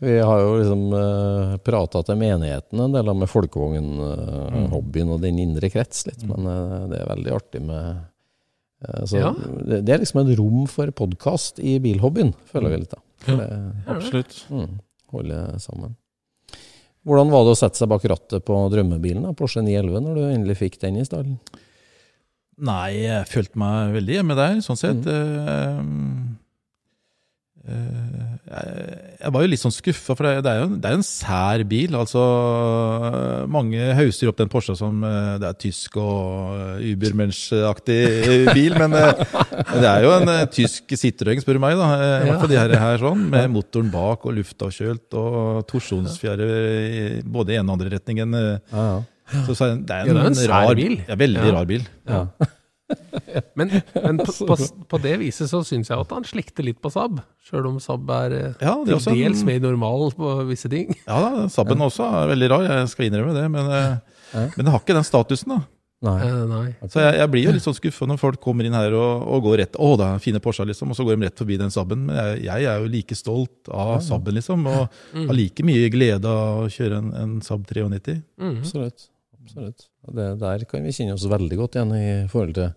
vi har jo liksom uh, prata til menigheten en del, med folkevognhobbyen og den indre krets litt, men eh, det er veldig artig med eh, så Ja. det, er liksom et rom for podkast i bilhobbyen, føler vi litt da. Det Absolutt. mm, holder sammen. Hvordan var det å sette seg bak rattet på drømmebilen, da, Porsche 911, når du endelig fikk den i stallen? Nei, jeg følte meg veldig hjemme der, sånn sett. Eh, eh, jeg, jeg var jo litt sånn skuffa, for det, det, er jo, det er en sær bil. Altså, mange hauser opp den Porscha som eh, det er tysk og Ubermensch-aktig bil, men det er jo en tysk Citroën, spør du meg. da, I hvert fall de her, her sånn, Med motoren bak og luftavkjølt og torsjonsfjære i både ene og andre retningen. Ja, ja. Så, så det er en, Ja, det er en sær rar bil. Ja, veldig Ja. rar bil. Ja. [laughs] Men, men på, på, på det viset så syns jeg at han slikter litt på Saab, sjøl om Saab er eh, Ja, er til dels mer normal på visse ting. Ja da, Saaben også er veldig rar, jeg skal innrømme det. Men, eh, Ja. men det har ikke den statusen, da. Nei. Eh, nei. Så jeg, jeg blir jo litt sånn skuffa når folk kommer inn her og, og går rett Å, det er fine Porscher, liksom. Og så går de rett forbi den Saaben. Men jeg, jeg er jo like stolt av Saaben, liksom. Og har like mye glede av å kjøre en, en Saab 93. Mm. Absolutt. Absolutt. Det, der kan vi kjenne oss veldig godt igjen i forhold til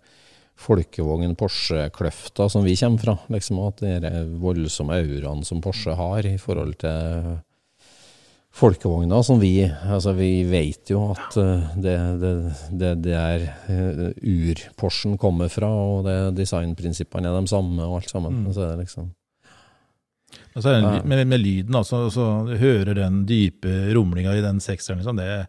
folkevogn Porsche-kløfta som vi kommer fra. Liksom At de voldsomme auraene som Porsche har i forhold til folkevogna som vi Altså, vi vet jo at eh, det, det, det, det er eh, ur-Porschen kommer fra, og det, designprinsippene er de samme, og alt sammen. Så er det liksom Og så det, Ja. med, med lyden, altså, så du hører den dype rumlinga i den sekseren, liksom. Det,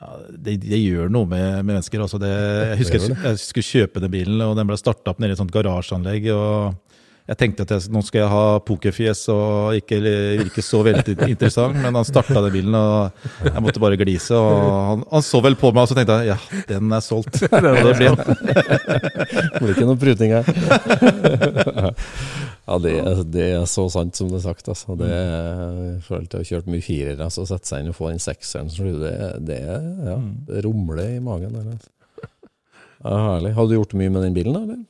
ja, det, det gjør noe med, med mennesker. Altså det, jeg husker jeg, jeg skulle kjøpe den bilen, og den ble starta opp nede i et sånt garasjeanlegg. og jeg tenkte at jeg, nå skal jeg ha pokerfjes og ikke virke så veldig [laughs] interessant, men han starta den bilen, og jeg måtte bare glise. og Han, han så vel på meg, og så tenkte jeg ja, den er solgt. Og det ble den. Det blir [laughs] ikke noe pruting her. [laughs] ja, det er, det er så sant som det er sagt. Altså. Det er, I forhold til å ha kjørt mye firere, så sette seg inn og få den sekseren, så det, det, er- ja, det rumler i magen. Der, altså. ja, herlig. Har du gjort mye med den bilen? Eller?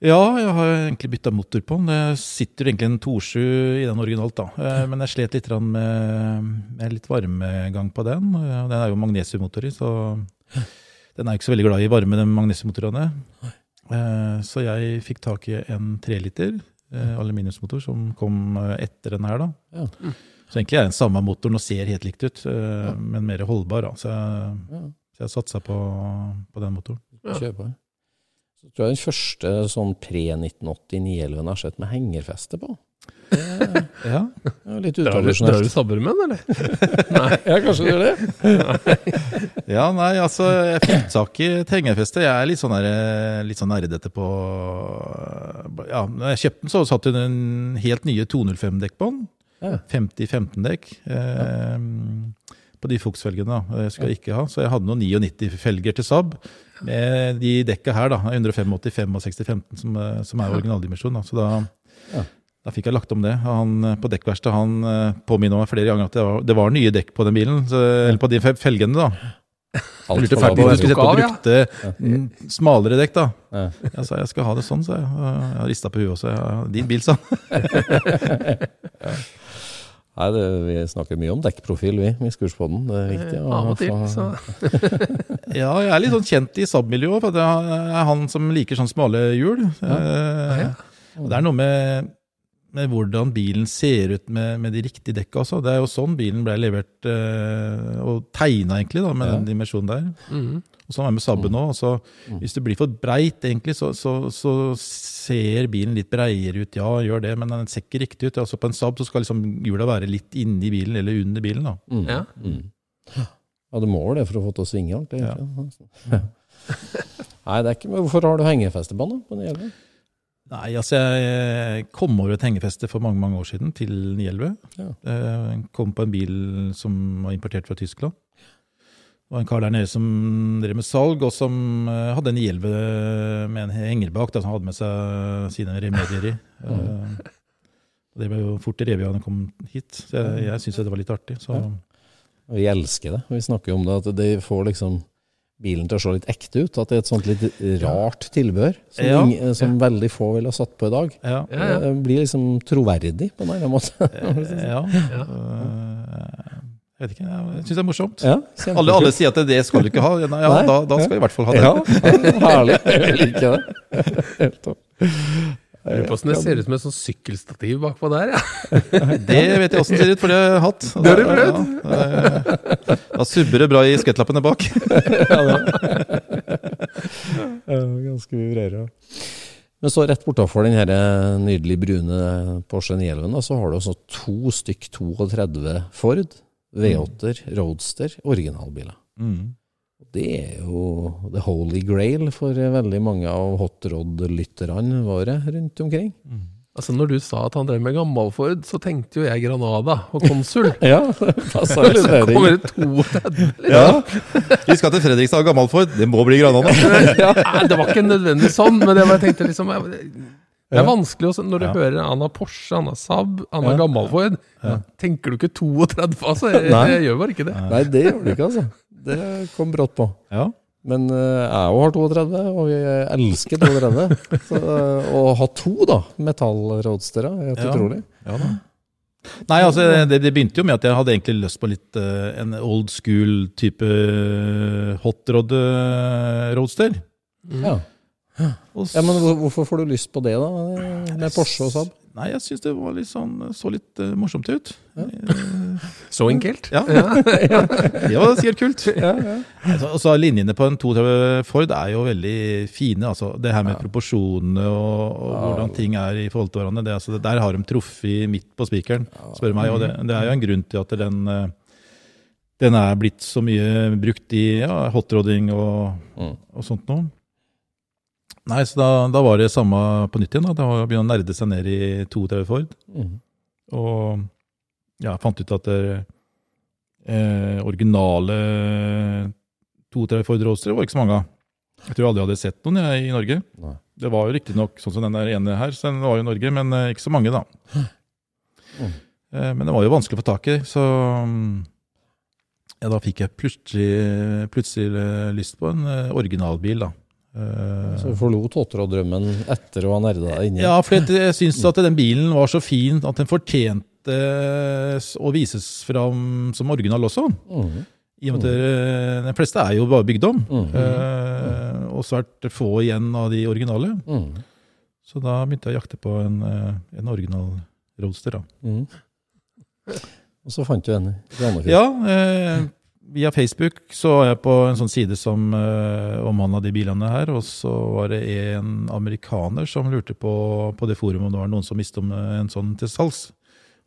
Ja, jeg har egentlig bytta motor på den. Det sitter egentlig en 2.7 i den originalt, da. Eh, Men jeg slet litt med, med litt varmegang på den. Den er jo magnesiummotor i, så den er ikke så veldig glad i varme, den magnesiummotorene. Eh, Så jeg fikk tak i en treliter eh, aluminiumsmotor som kom etter den her, da. Så egentlig er den samme motoren og ser helt likt ut, men mer holdbar. da. Så jeg, så jeg satsa på, på den motoren. Ja. Så tror jeg den første sånn pre-1989-11 jeg har sett med hengerfeste på. [laughs] Ja. Ja, litt utradisjonelt. du, drar du sabbermenn, eller? [laughs] med eller? Ja, kanskje du gjør det? [laughs] Ja, nei, altså, jeg fikk tak i et hengerfeste. Jeg er litt sånn, der, litt sånn nerdete på Ja, når jeg kjøpte den, så satt det en helt nye 205-dekk på den. Ja. 50-15-dekk. Eh, på de Fuchs-felgene, da. skal ikke ha. Så jeg hadde noen 99-felger til Saab. Med de dekka her, da. 185, 85 og 60-15, som, eh, som er originaldimensjon. Da. Så da, Ja. da fikk jeg lagt om det. Han eh, på dekkverkstedet han eh, påminner meg flere ganger at det var, det var nye dekk på den bilen. Så, eller på de felgene, da. Alt Jeg lurte for fælt på om lavt. du skulle sette på brukte ja. mm, smalere dekk, da. Ja. Jeg sa jeg skal ha det sånn, sa jeg. Jeg rista på huet også. Din bil, sa han. [laughs] [laughs] Nei, det, vi snakker mye om dekkprofil, vi, i Skurspodden. Det er viktig. å Av og til, så [laughs] Ja, jeg er litt sånn kjent i SAB-miljøet, for det er han som liker sånn smale hjul. Eh, ja. og Det er noe med, med hvordan bilen ser ut med, med de riktige dekka også. Det er jo sånn bilen ble levert eh, og tegna, egentlig, da, med Ja. den dimensjonen der. Mm. Og sånn er det med Saben nå. Altså, hvis det blir for breit, egentlig, så, så, så ser bilen litt breiere ut. Ja, gjør det, men den ser ikke riktig ut. Altså, på en Saab så skal liksom hjula være litt inni bilen eller under bilen. da. Mm. Ja. Mm. Ja, du må vel det for å få til å svinge alt, egentlig. Ja. [laughs] Nei, det er ikke men Hvorfor har du hengefestebånd på hjelmen? Nei, altså jeg kom over et hengefeste for mange mange år siden, til 911. Ja. Eh, Kom på en bil som var importert fra Tyskland. Det var en kar der nede som drev med salg, og som eh, hadde en 911 med en henger bak, som hadde med seg sine remedier i. [laughs] Eh, og Det ble jo fort revet av da han kom hit. Så jeg, jeg syns det var litt artig. Så Ja. Vi elsker det. Vi snakker jo om det, at det får liksom bilen til å se litt ekte ut. At det er et sånt litt rart tilbehør som, Ja. ingen, som veldig få ville ha satt på i dag. ja. Ja, ja. Det blir liksom troverdig på en eller annen måte. Ja, [laughs] ja. Eh, Jeg vet ikke, jeg syns det er morsomt. Ja, Alle, alle sier at det skal du ikke ha. Ja, Nei. da, da skal jeg i hvert fall ha det. Ja, [laughs] herlig. Jeg liker det. Helt topp. Jeg lurer på hvordan det ser ut som et sånn sykkelstativ bakpå der. Ja. [laughs] Det vet jeg åssen det ser ut, for det har jeg hatt. Det har du prøvd? Da subber det bra i skvettlappene bak. [laughs] Ja, det er ganske vibrerende. Men så rett bortafor den her nydelig brune Porsche 911, så har du også to stykk 32 Ford, V8-er, Roadster, originalbiler. Mm. Det er jo the holy grail for veldig mange av hotrod-lytterne våre rundt omkring. Altså Når du sa at han drev med gammalford, så tenkte jo jeg Granada og Konsul. [laughs] Ja, det passer litt inn. kommer det 32 Ja. Vi skal til Fredrikstad og Gammalford. Det må bli Granada. [laughs] ja, det var ikke nødvendig sånn, men det var, jeg tenkte liksom jeg- Det er Ja. vanskelig også, når du Ja. hører Anna Porsche, Anna Saab, Anna Ja. Gammalford. Tenker du ikke 32, altså? Jeg, Nei. jeg gjør bare ikke det. Nei, det gjør du ikke, altså. Det kom brått på. Ja. Men uh, jeg òg har 32, og vi elsker 32. Så, uh, å ha to da, metallroadstere er helt Ja. utrolig. Ja da. Nei, altså det, det begynte jo med at jeg hadde egentlig lyst på litt uh, en old school type hotrod roadster. Mm. Ja. Ja, Men hvorfor får du lyst på det, da? Med Porsche og Saab? Nei, jeg syns det var litt sånn, så litt uh, morsomt ut. Så enkelt. [laughs] Ja. det var sikkert kult. Altså, og så linjene på en 32 Ford er jo veldig fine. altså Det her med proporsjonene og, og hvordan ting er i forhold til hverandre. Det, altså, det, der har de truffet midt på spikeren, spør du meg. Og det, det er jo en grunn til at den, eh, den er blitt så mye brukt i ja, hotrodding og, Mm. og sånt noe. Nei, så da, da var det samme på nytt igjen. da. Det var å nerde seg ned i 32 Ford. Mm. Og ja, fant ut at det, eh, originale 32 Ford Roadster var ikke så mange av. Jeg tror aldri jeg hadde sett noen jeg, i Norge. Nei. Det var jo riktignok sånn som den der ene her, så den var jo i Norge, men eh, ikke så mange, da. Mm. Eh, men det var jo vanskelig å få tak i, så ja, da fikk jeg plutselig, plutselig eh, lyst på en eh, originalbil, da. Eh, Så du forlot hotrod-drømmen etter å ha nerda deg inni? ja, for jeg, [laughs] syns at den bilen var så fin at den fortjente å vises fram som original også. Mm. I og med at de fleste er jo bare bygd om, mm. og svært få igjen av de originale. Mm. Så da begynte jeg å jakte på en, eh, en original roadster. da. Mhm. Og så fant du en i. Ja, eh, via Facebook så var jeg på en sånn side som uh, omhandla de bilene her, og så var det en amerikaner som lurte på, på det forumet om det var noen som visste om eh, en sånn til salgs.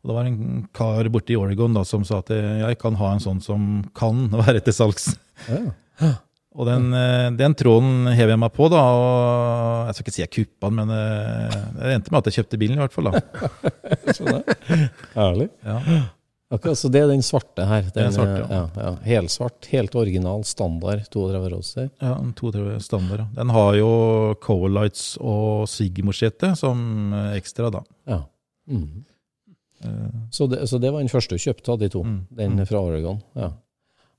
Og det var en kar borte i Oregon da, som sa at eh, jeg kan ha en sånn som kan [laughs] være til salgs. Ja. Og den, eh, den tråden hever jeg meg på, da, og jeg skal ikke si jeg kuppa den, men eh, det endte med at jeg kjøpte bilen i hvert fall. da. [laughs] Skjønner. Herlig. Ja. Akkurat, så det er den svarte her. Den, Den svarte, ja. Ja, Helsvart, helt original, standard 32 Roadster. Ja, en 32 standard. ja. Den har jo Coalites og Sigmosjete som ekstra, da. Ja. Mm. Uh. Så, det, så det var den første du kjøpte av de to? Mm. Den Mm. fra Oregon? Ja.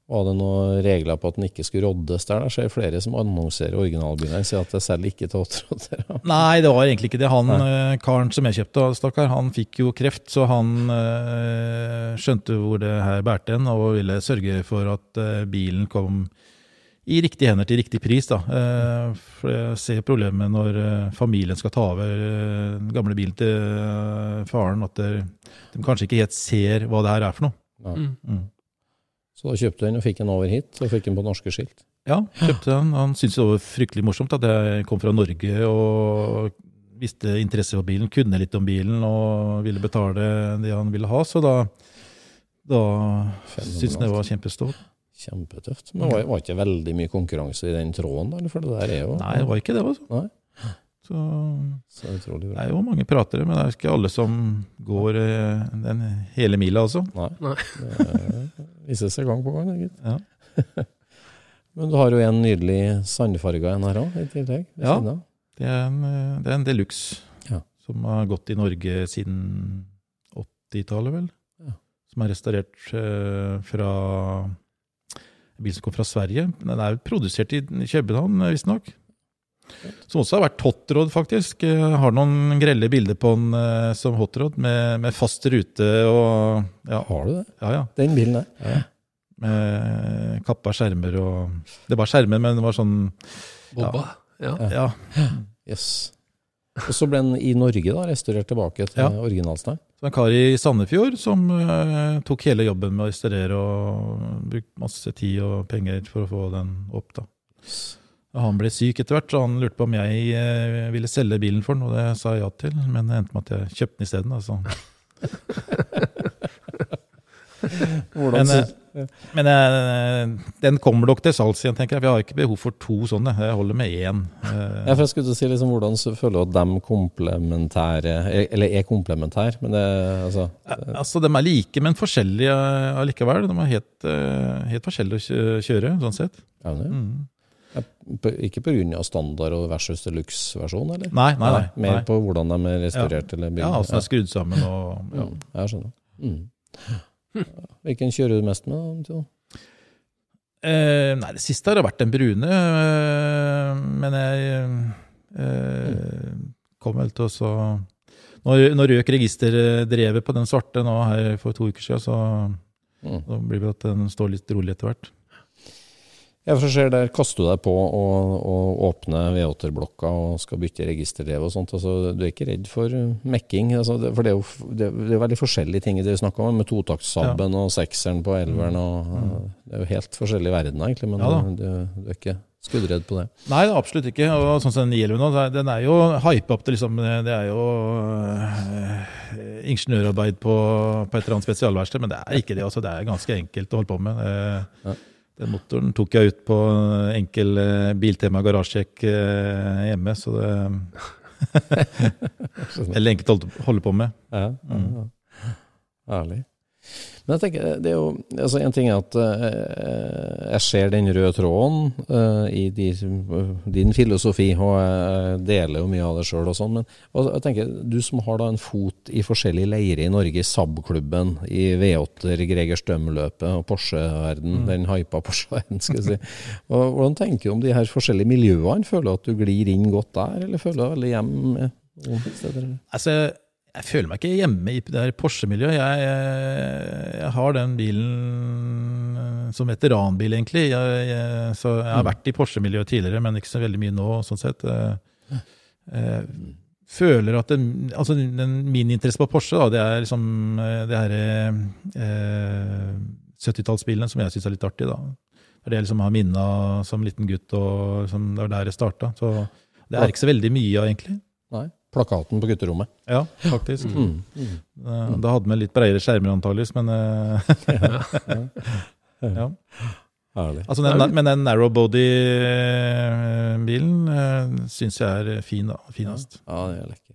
Var det noen regler på at den ikke skulle roddes der? Det skjer flere som annonserer originalbiler og sier at det selger ikke til åtterodder. Nei, det var egentlig ikke det. Han Nei. eh, karen som jeg kjøpte, stakkar, han fikk jo kreft, så han øh, skjønte hvor det her bærte hen, og ville sørge for at øh, bilen kom i riktige hender til riktig pris. da. Eh, for jeg ser problemet når familien skal ta over den gamle bilen til faren, at de kanskje ikke helt ser hva det her er for noe. Ja. Mm. Så da kjøpte du den og fikk den over hit, og fikk den på norske skilt. Ja, kjøpte den. Han syntes det var fryktelig morsomt at jeg kom fra Norge og visste interesse for bilen, kunne litt om bilen og ville betale det han ville ha. Så da, da syntes han det var kjempestort. Kjempetøft. Men var, var ikke veldig mye konkurranse i den tråden, eller? For det der er jo Nei, det var ikke det, altså. Nei. Så så utrolig det er jo mange pratere, men det er ikke alle som går eh, den hele mila, altså. Nei. Nei. Det viser seg gang på gang, gitt. Ja. [laughs] Men du har jo en nydelig sandfarga en her òg, i tillegg. Ja. siden av. Det er en, eh, det er en deluxe Ja. som har gått i Norge siden 80-tallet, vel. Ja. Som er restaurert eh, fra en bil som kom fra Sverige. Den er jo produsert i København, visstnok. Som også har vært hotrod, faktisk. Jeg har noen grelle bilder på den eh, som hotrod, med, med fast rute og ja, Har du det? ja, ja. Den bilen der? Ja. Med kappa skjermer og Det var skjermer, men det var sånn Bobba. Ja. Ja. Yes. Og så ble den i Norge da, restaurert tilbake til Ja. originalstein? Så en kar i Sandefjord som eh, tok hele jobben med å restaurere og brukte masse tid og penger for å få den opp. da. Og han ble syk etter hvert, så han lurte på om jeg eh, ville selge bilen for den, og det sa jeg ja til. Men det endte med at jeg kjøpte den isteden. Altså. [laughs] Men, eh, men eh, den kommer nok til salgs igjen, tenker jeg. Vi har ikke behov for to sånne. Jeg holder med én. Ja, for jeg skulle si liksom, Hvordan så føler du at de komplementære er- Eller er komplementære, men det altså Ja, Altså, De er like, men forskjellige allikevel. De er helt, helt forskjellige å kjøre, sånn sett. ja, det, Mm. Ja, på- Ikke pga. standard og versus deluxe-versjon, eller? Nei, nei, nei. Mer nei. på hvordan de er restaurert eller bygd? Ja, altså de er skrudd sammen og ja. ja jeg skjønner. Mm. Hvilken kjører du mest med? da, eh, Nei, det siste har vært den brune, eh, men jeg eh, kom vel til å så Når, når røk registerdrevet på den svarte nå her for to uker siden, så Mm. blir det at den står litt rolig etter hvert. Ja, for å ser der kaster du deg på å å åpne V8-blokka og skal bytte registerdrev og sånt. Altså, du er ikke redd for mekking? Altså, det, for det er jo det, det er veldig forskjellige ting det vi snakker om, med totaktsabben og sekseren på elveren. Og, mm. det er jo helt forskjellige verdener, egentlig, men Ja du, du er ikke skuddredd på det. Nei, absolutt ikke. Og sånn som den gjelder nå, den er jo hypa opp til liksom Det er jo øh, ingeniørarbeid på, på et eller annet spesialverksted, men det er ikke det. altså Det er ganske enkelt å holde på med. Øh. Ja. Den motoren tok jeg ut på enkel eh, Biltema garasjekk eh, hjemme, så det Veldig enkelt å holde- på med. Ja, Mm. ja, ja. Herlig. Men jeg tenker, det er jo, altså En ting er at eh, jeg ser den røde tråden eh, i din filosofi, og jeg deler jo mye av det sjøl og sånn, men jeg tenker, du som har da en fot i forskjellige leirer i Norge, i Saab-klubben, i V8-er, Greger Støm-løpet og Porsche-verden, den hypa Porsche-verden, skal jeg si. [laughs] Og, hvordan tenker du om de her forskjellige miljøene? Føler du at du glir inn godt der, eller føler du deg veldig hjemme steder? Altså, jeg føler meg ikke hjemme i det her Porsche-miljøet. Jeg, jeg, jeg har den bilen eh, som veteranbil, egentlig. Jeg, jeg, så jeg har vært i Porsche-miljøet tidligere, men ikke så veldig mye nå, sånn sett. Jeg, eh, føler at den, altså den, min interesse på Porsche, da, det er liksom eh, det her eh, 70-tallsbilene som jeg syns er litt artig, da. Det er det jeg liksom har minna som liten gutt, og som, det var der jeg starta. Så det er ikke så veldig mye av, egentlig. Nei. Plakaten på gutterommet. Ja, faktisk. Mm. Mm. Eh, Da hadde vi litt bredere skjermer antakeligvis, men eh, [laughs] ja. Herlig. altså den, Men den narrow body-bilen uh, syns jeg er fin, da. Finest. Ja, det er lekker.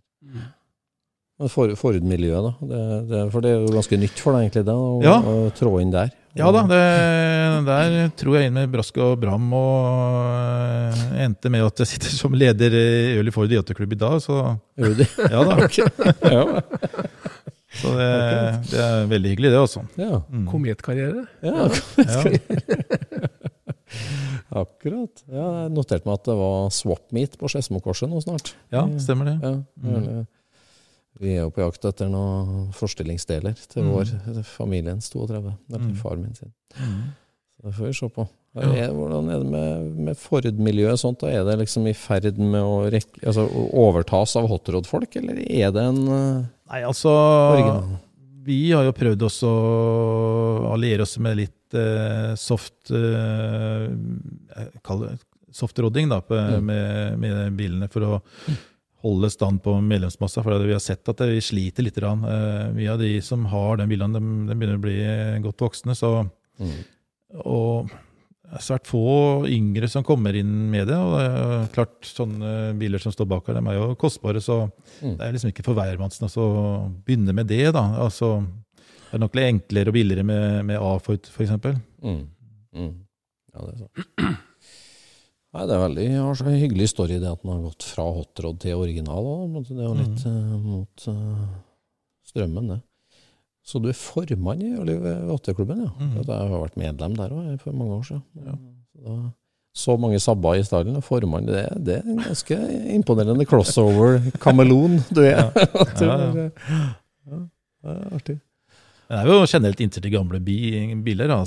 Men For, Ford-miljøet, da? Det, det, for det er jo ganske nytt for deg, egentlig, da, å, Ja. å trå inn der. Ja da, det, der tror jeg inn med brask og bram, og eh, endte med at jeg sitter som leder i Øli Ford Jåtteklubb i dag, så Gjør du det? [laughs] ja da. ja. Så det, det er veldig hyggelig, det, også. ja. Mm. Kometkarriere. ja. Ja. [laughs] Akkurat. Ja, jeg noterte meg at det var swap meet på Skedsmokorset nå snart. ja, stemmer det. Ja, Mm. Vi er jo på jakt etter noen forstillingsdeler til Mm. vår familiens 32, eller Mm. far min sin. Mm. Så det får vi se på. Er, hvordan er det med, med Ford-miljøet? sånt? Da Er det liksom i ferd med å, rekke, altså, overtas av hotrod-folk, eller er det en uh, Nei, altså original? Vi har jo prøvd oss å alliere oss med litt eh, soft eh, det soft-rodding da, på, Mm. med, med bilene for å holde stand på medlemsmassa. For vi har sett at vi sliter litt. grann. Eh, mye av de som har den bilen, de, de begynner å bli godt voksne. Så Mm. og svært få yngre som kommer inn med det. Og klart, sånne biler som står bak her, de er jo kostbare, så Mm. det er liksom ikke for hvermannsen å begynne med det, da. Altså, det er nok litt enklere og billigere med, med A-Foot, eksempel. Mm. Mm. Ja, det er sant. Nei, det er veldig har så en hyggelig story det at den har gått fra hotrod til original. også. Det er jo litt eh, mot uh, strømmen, det. Så du er formann i Ørliv Vatteklubben, ja. Mm. Jeg har vært medlem der òg for mange år siden. Ja. Så, da, så mange sabber i stallen, og formann, det, det er en ganske imponerende crossover kameleon du er. Ja, [laughs] ja. ja, det er artig. Men Det er jo generelt inntil til gamle bi, biler, da.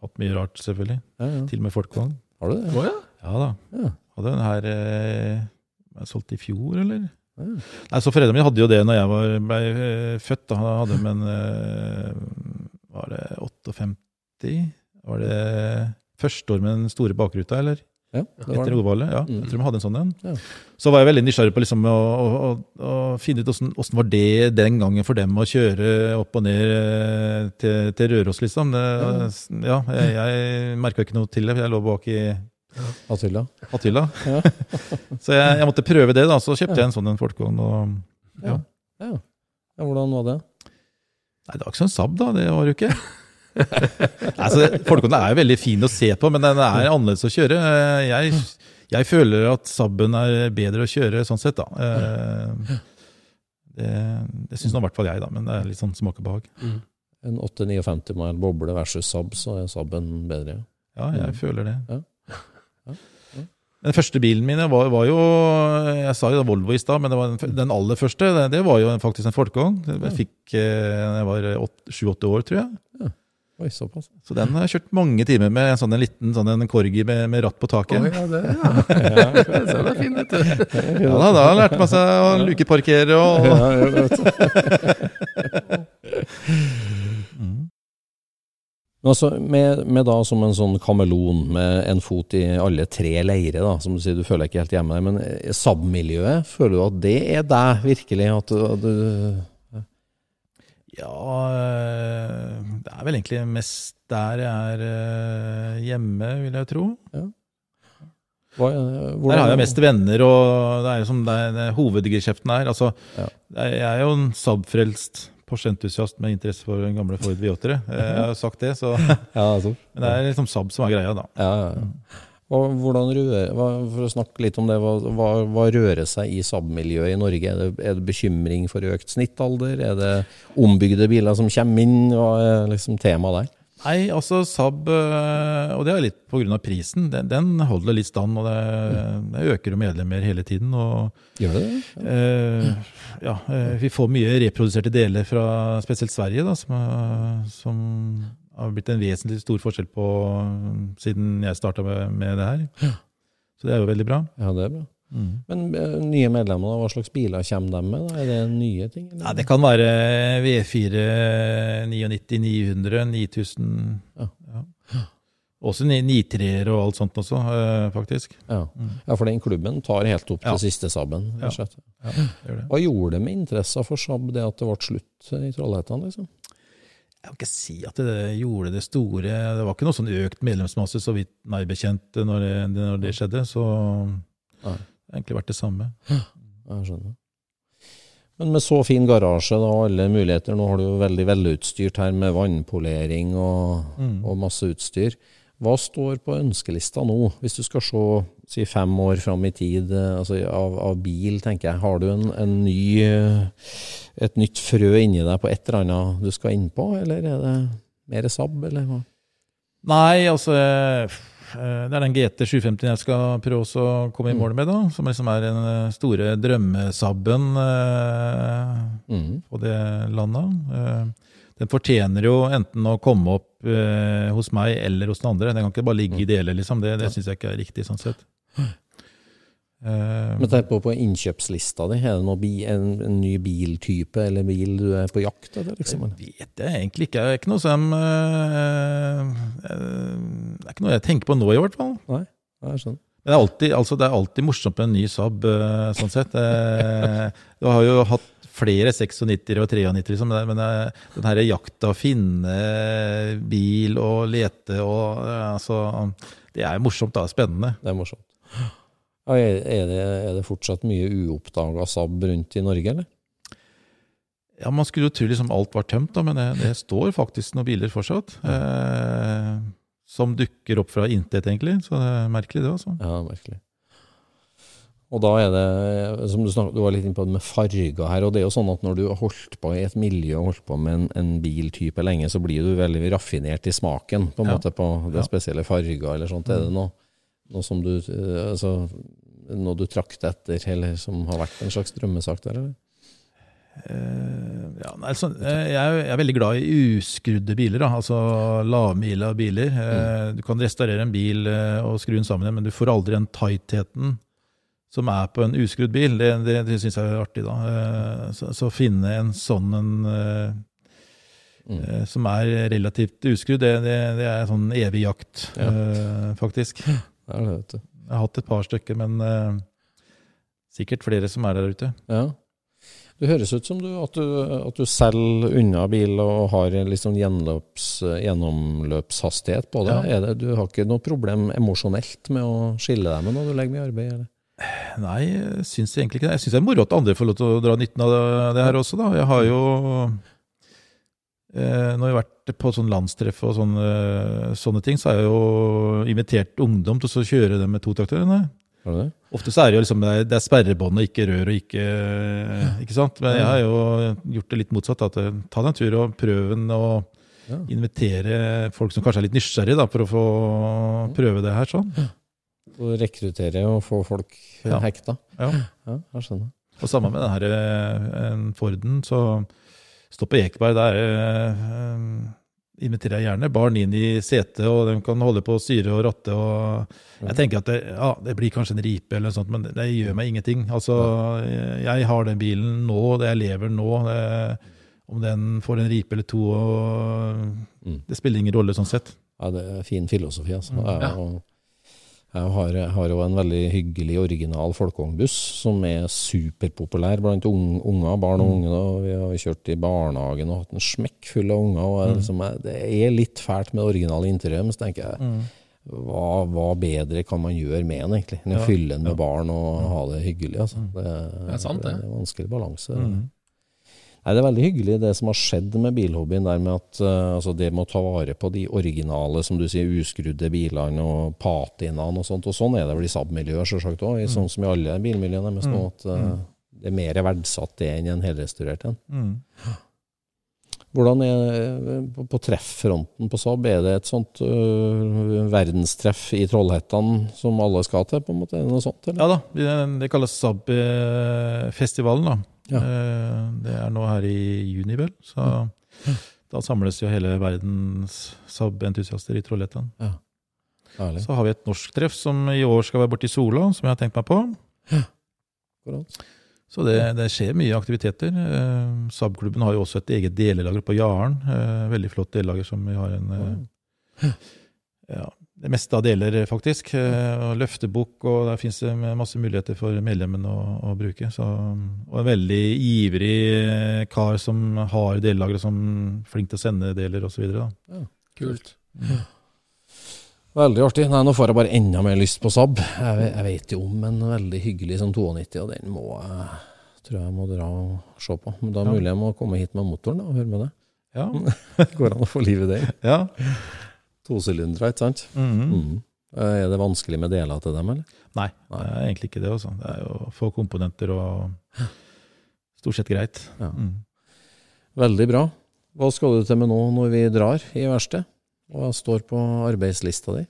Hatt mye rart, selvfølgelig. Ja, ja. Til og med folkevogn. Har du det? Å ja. Ja da. Ja. Hadde den her eh, solgt i fjor, eller? Ja. Nei, så Foreldrene mine hadde jo det når jeg var, ble eh, født. Da hadde de en eh, Var det 58? Var det første år med den store bakruta, eller? Ja, Etter det. Ja, Mm. jeg tror de hadde en sånn en. Ja. Så var jeg veldig nysgjerrig på liksom å, å, å, finne ut åssen åssen var det den gangen for dem å kjøre opp og ned eh, til, til Røros, liksom. Det, ja, jeg, jeg merka ikke noe til det, for jeg lå bak i Atylla. Atylla. Ja. [laughs] Så jeg, jeg måtte prøve det, da. Så kjøpte jeg en sånn en. Ja. ja, hvordan var det? Nei, det var ikke sånn Saab, da. Det var jo ikke. Altså, Folkevognen er jo veldig fin å se på, men den er annerledes å kjøre. Jeg, jeg føler at Saben er bedre å kjøre sånn sett, da. Eh, Det, det syns nå i hvert fall jeg, da, men det er litt sånn smak og behag. En 859 mile boble versus Saab, så er Saaben bedre. Ja, jeg føler det. Ja. Den første bilen min var, var jo Jeg sa jo Volvo i stad, men det var den, den aller første. Det, det var jo faktisk en folkevogn. Jeg fikk eh, da jeg var sju-åtte år, tror jeg. Oi, såpass. Så den har jeg kjørt mange timer med en sånn en liten sånn en corgi med, med ratt på taket. Å, ja, det, ja. [laughs] ja. det er fin, vet du. Ja da, da har man seg å lukeparkere og Ja, jeg vet. [laughs] Men altså, med, med da som en sånn kameleon med en fot i alle tre leirer, da, som du sier, du føler deg ikke helt hjemme der, men eh, Saab-miljøet, føler du at det er deg virkelig? At du, at du Ja, eh, det er vel egentlig mest der jeg er eh, hjemme, vil jeg tro. hva, Der har jeg mest venner, og det er jo som det er, det er hovedgeskjeften her. Altså, Ja. er- jeg er jo en Saab-frelst Porsche-entusiast med interesse for den gamle Ford V8-ere. Jeg har jo sagt det, så [laughs] Ja, altså. Men det er liksom Saab som er greia, da. Ja, ja, ja. Rører, for å snakke litt om det, hva, hva, hva rører seg i SAB-miljøet i Norge? Er det, er det bekymring for økt snittalder? Er det ombygde biler som kommer inn? Hva er liksom temaet der? Nei, altså Saab, øh, og det er litt pga. prisen, den, den holder litt stand. og det, det øker jo medlemmer hele tiden. og Gjør det? Eh, ja, øh, Vi får mye reproduserte deler fra spesielt Sverige, da, som, er- som har blitt en vesentlig stor forskjell på siden jeg starta med, med det her. Så det er jo veldig bra. Ja, det er bra. Mm. Men eh, nye medlemmer, hva slags biler kommer de med? Da? Er det nye ting? eller? Ja, det kan være V4 99 900, 9000 Ja. ja. Også 93-er og alt sånt også, øh, faktisk. Ja. Mm. ja, for den klubben tar helt opp Ja. til siste Saaben. rett. Ja. Hva gjorde det med interessen for Saab, det at det ble slutt i Trollhättan? Liksom? Jeg kan ikke si at det gjorde det store. Det var ikke noe sånn økt medlemsmasse, så vidt meg bekjent, når det, når det skjedde. Så Nei. det har egentlig vært det samme. Jeg skjønner. Men med så fin garasje og alle muligheter, nå har du jo veldig velutstyrt her med vannpolering og, Mm. og masse utstyr. Hva står på ønskelista nå, hvis du skal se si fem år fram i tid eh, altså av, av bil, tenker jeg. Har du en, en ny, eh, et nytt frø inni deg på et eller annet du skal inn på, eller er det mer Saab, eller hva? Nei, altså eh, Det er den GT 750 jeg skal prøve å komme i mål med, da. Som liksom er den store drømmesabben eh, Mm. på det landet. Eh, Den fortjener jo enten å komme opp eh, hos meg eller hos den andre. Den kan ikke bare ligge i deler, liksom. Det, det syns jeg ikke er riktig, sånn sett. Eh, Men tenk på, på innkjøpslista di, er det noe bi, en, en ny biltype eller bil du er på jakt etter? Liksom? Jeg Det vet jeg egentlig ikke. Det er ikke noe som eh, eh, Det er ikke noe jeg tenker på nå, i hvert fall. Nei, jeg skjønner. Men det er alltid, altså det er alltid morsomt med en ny Saab, sånn sett. [laughs] Du har jo hatt flere 96 og 93, liksom, men det- den her jakta, finne bil og lete og altså, Det er morsomt, da. Spennende. Det er morsomt. Ja, er, det, er det fortsatt mye uoppdaga sabb rundt i Norge, eller? Ja, Man skulle jo tro liksom alt var tømt, da, men det, det står faktisk noen biler fortsatt. Eh, som dukker opp fra intet, egentlig. Så det er merkelig, det. altså. Ja, merkelig. Og da er det, som du snakket, du var litt inne på det med farger her, og det er jo sånn at når du har holdt på i et miljø og holdt på med en, en biltype lenge, så blir du veldig raffinert i smaken, på en Ja. måte, på det Ja. spesielle farger eller sånt. Er det noe, noe som du, eh, altså, noe du trakter etter, eller som har vært en slags drømmesak der, eller? Uh, ja, altså, jeg, er, jeg er veldig glad i uskrudde biler, da, altså lavmila biler. Eh, Du kan restaurere en bil og skru den sammen igjen, men du får aldri den tightheten som er på en uskrudd bil. Det, det, det syns jeg er artig. da. Så, så å finne en sånn en Mm. som er relativt uskrudd, det, det, er sånn evig jakt, Ja. faktisk. [laughs] Jeg Det er det, vet du. har hatt et par stykker, men uh, sikkert flere som er der ute. Ja. Det høres ut som du, at, du, at du selger unna bil og har sånn gjenløps, gjennomløpshastighet på det. Ja. Er det. Du har ikke noe problem emosjonelt med å skille deg med når du legger mye arbeid? Eller? Nei, jeg syns egentlig ikke det. Jeg syns det er moro at andre får lov til å dra nytten av det- her også, da. Jeg har jo Når jeg har vært på sånn landstreff og sånne, sånne ting, så har jeg jo invitert ungdom til å kjøre dem med du det? Ofte så er det jo liksom det er, er sperrebånd og ikke rør og ikke Ikke sant? Men jeg har jo gjort det litt motsatt. At eh, ta deg en tur og prøv den, og invitere folk som kanskje er litt nysgjerrige, da, for å få prøve det her sånn. Og rekruttere og få folk hekta? Ja. Ja, jeg skjønner. Og sammen med den her eh, Forden, så stå på Ekeberg, der eh, inviterer jeg gjerne barn inn i setet, og de kan holde på å styre og ratte. og Jeg tenker at det, ja, det blir kanskje en ripe, eller noe sånt, men det, gjør meg ingenting. Altså, Jeg har den bilen nå, det jeg lever nå. Det, om den får en ripe eller to, og, Mm. det spiller ingen rolle sånn sett. Ja, det er fin filosofi, altså. Ja, Jeg, og, jeg har, har jo en veldig hyggelig original folkevognbuss som er superpopulær blant unge, unger, barn Mm. og unge. Og Vi har kjørt i barnehagen og hatt en smekk full av unger. Og Mm. liksom, det er litt fælt med det originale interiøret, men så tenker jeg hva, hva bedre kan man gjøre med den, egentlig, enn å fylle den med barn og ha det hyggelig? Altså. Det, Det er sant, det. det er en vanskelig balanse. Mm. Nei, Det er veldig hyggelig det som har skjedd med bilhobbyen, der med at uh, altså det med å ta vare på de originale, som du sier, uskrudde bilene og patinaene og sånt. Og sånn er det vel i Saab-miljøet selvsagt òg, sånn som i alle bilmiljøene deres nå. At uh, det er mer verdsatt det enn en helrestaurert en. Mm. Hvordan er på, på trefffronten på Saab? Er det et sånt uh, verdenstreff i Trollhättan som alle skal til, på en måte? Er det noe sånt, eller? Ja da, det- det kalles Saab-festivalen. da. Ja. Eh, Det er nå her i juni, vel. Så da samles jo hele verdens Saab-entusiaster i Trollhättan. Ja. Så har vi et norsk treff som i år skal være borte i Sola, som jeg har tenkt meg på. Så det, det skjer mye aktiviteter. Eh, Saab-klubben har jo også et eget delelager på Jaren. Eh, veldig flott delelager som vi har en ja, Det meste av deler, faktisk. Eh, og løftebukk, og der fins det masse muligheter for medlemmene å, å bruke. Så, og en veldig ivrig eh, kar som har delelagre, som er flink til å sende deler osv. Kult. Veldig artig. Nei, nå får jeg bare enda mer lyst på Saab. Jeg, jeg vet jo om en veldig hyggelig som 92, og den må jeg tror jeg må dra og se på. Men da er Ja. mulig jeg må komme hit med motoren da, og høre med det. Ja. [laughs] Går an å få liv i det? ja. Tosylindere, ikke sant? Mhm. Mm. Er det vanskelig med deler til dem, eller? Nei, det er egentlig ikke det. Også. Det er jo få komponenter og stort sett greit. Ja. Mm. Veldig bra. Hva skal du til med nå når vi drar i verkstedet Hva står på arbeidslista di?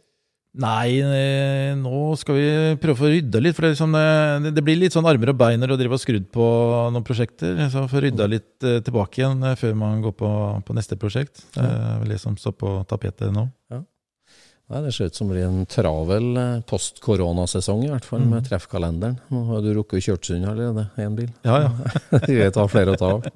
Nei, eh, nå skal vi prøve å få rydda litt. For det, liksom, eh, det, det blir litt sånn armer og bein når du driver og skrudd på noen prosjekter. Så få rydda litt eh, tilbake igjen før man går på, på neste prosjekt. Det er vel det som står på tapetet nå. Nei, Det ser ut som det blir en travel eh, post-koronasesong, i hvert fall med treffkalenderen. Nå har du rukket Kjørtsund allerede, én bil. Ja, ja. Vi vet hva flere å ta av.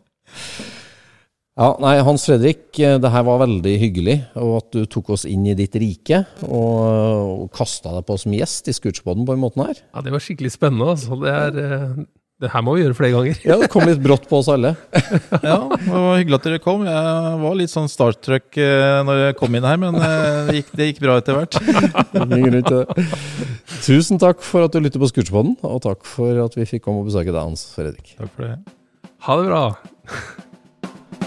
Ja, nei, Hans Fredrik, eh, det her var veldig hyggelig, og at du tok oss inn i ditt rike og, og kasta deg på som gjest i Scootspoden på den måten her. Ja, det var skikkelig spennende. Altså. Det, er, eh, det her må vi gjøre flere ganger. Ja, det kom litt brått på oss alle. [laughs] Ja, det var hyggelig at dere kom. Jeg var litt sånn starstruck eh, når jeg kom inn her, men det gikk, det gikk bra etter hvert. [laughs] Tusen takk for at du lytter på Scootspoden, og takk for at vi fikk komme og besøke deg, Hans Fredrik. Takk for det. Ha det bra.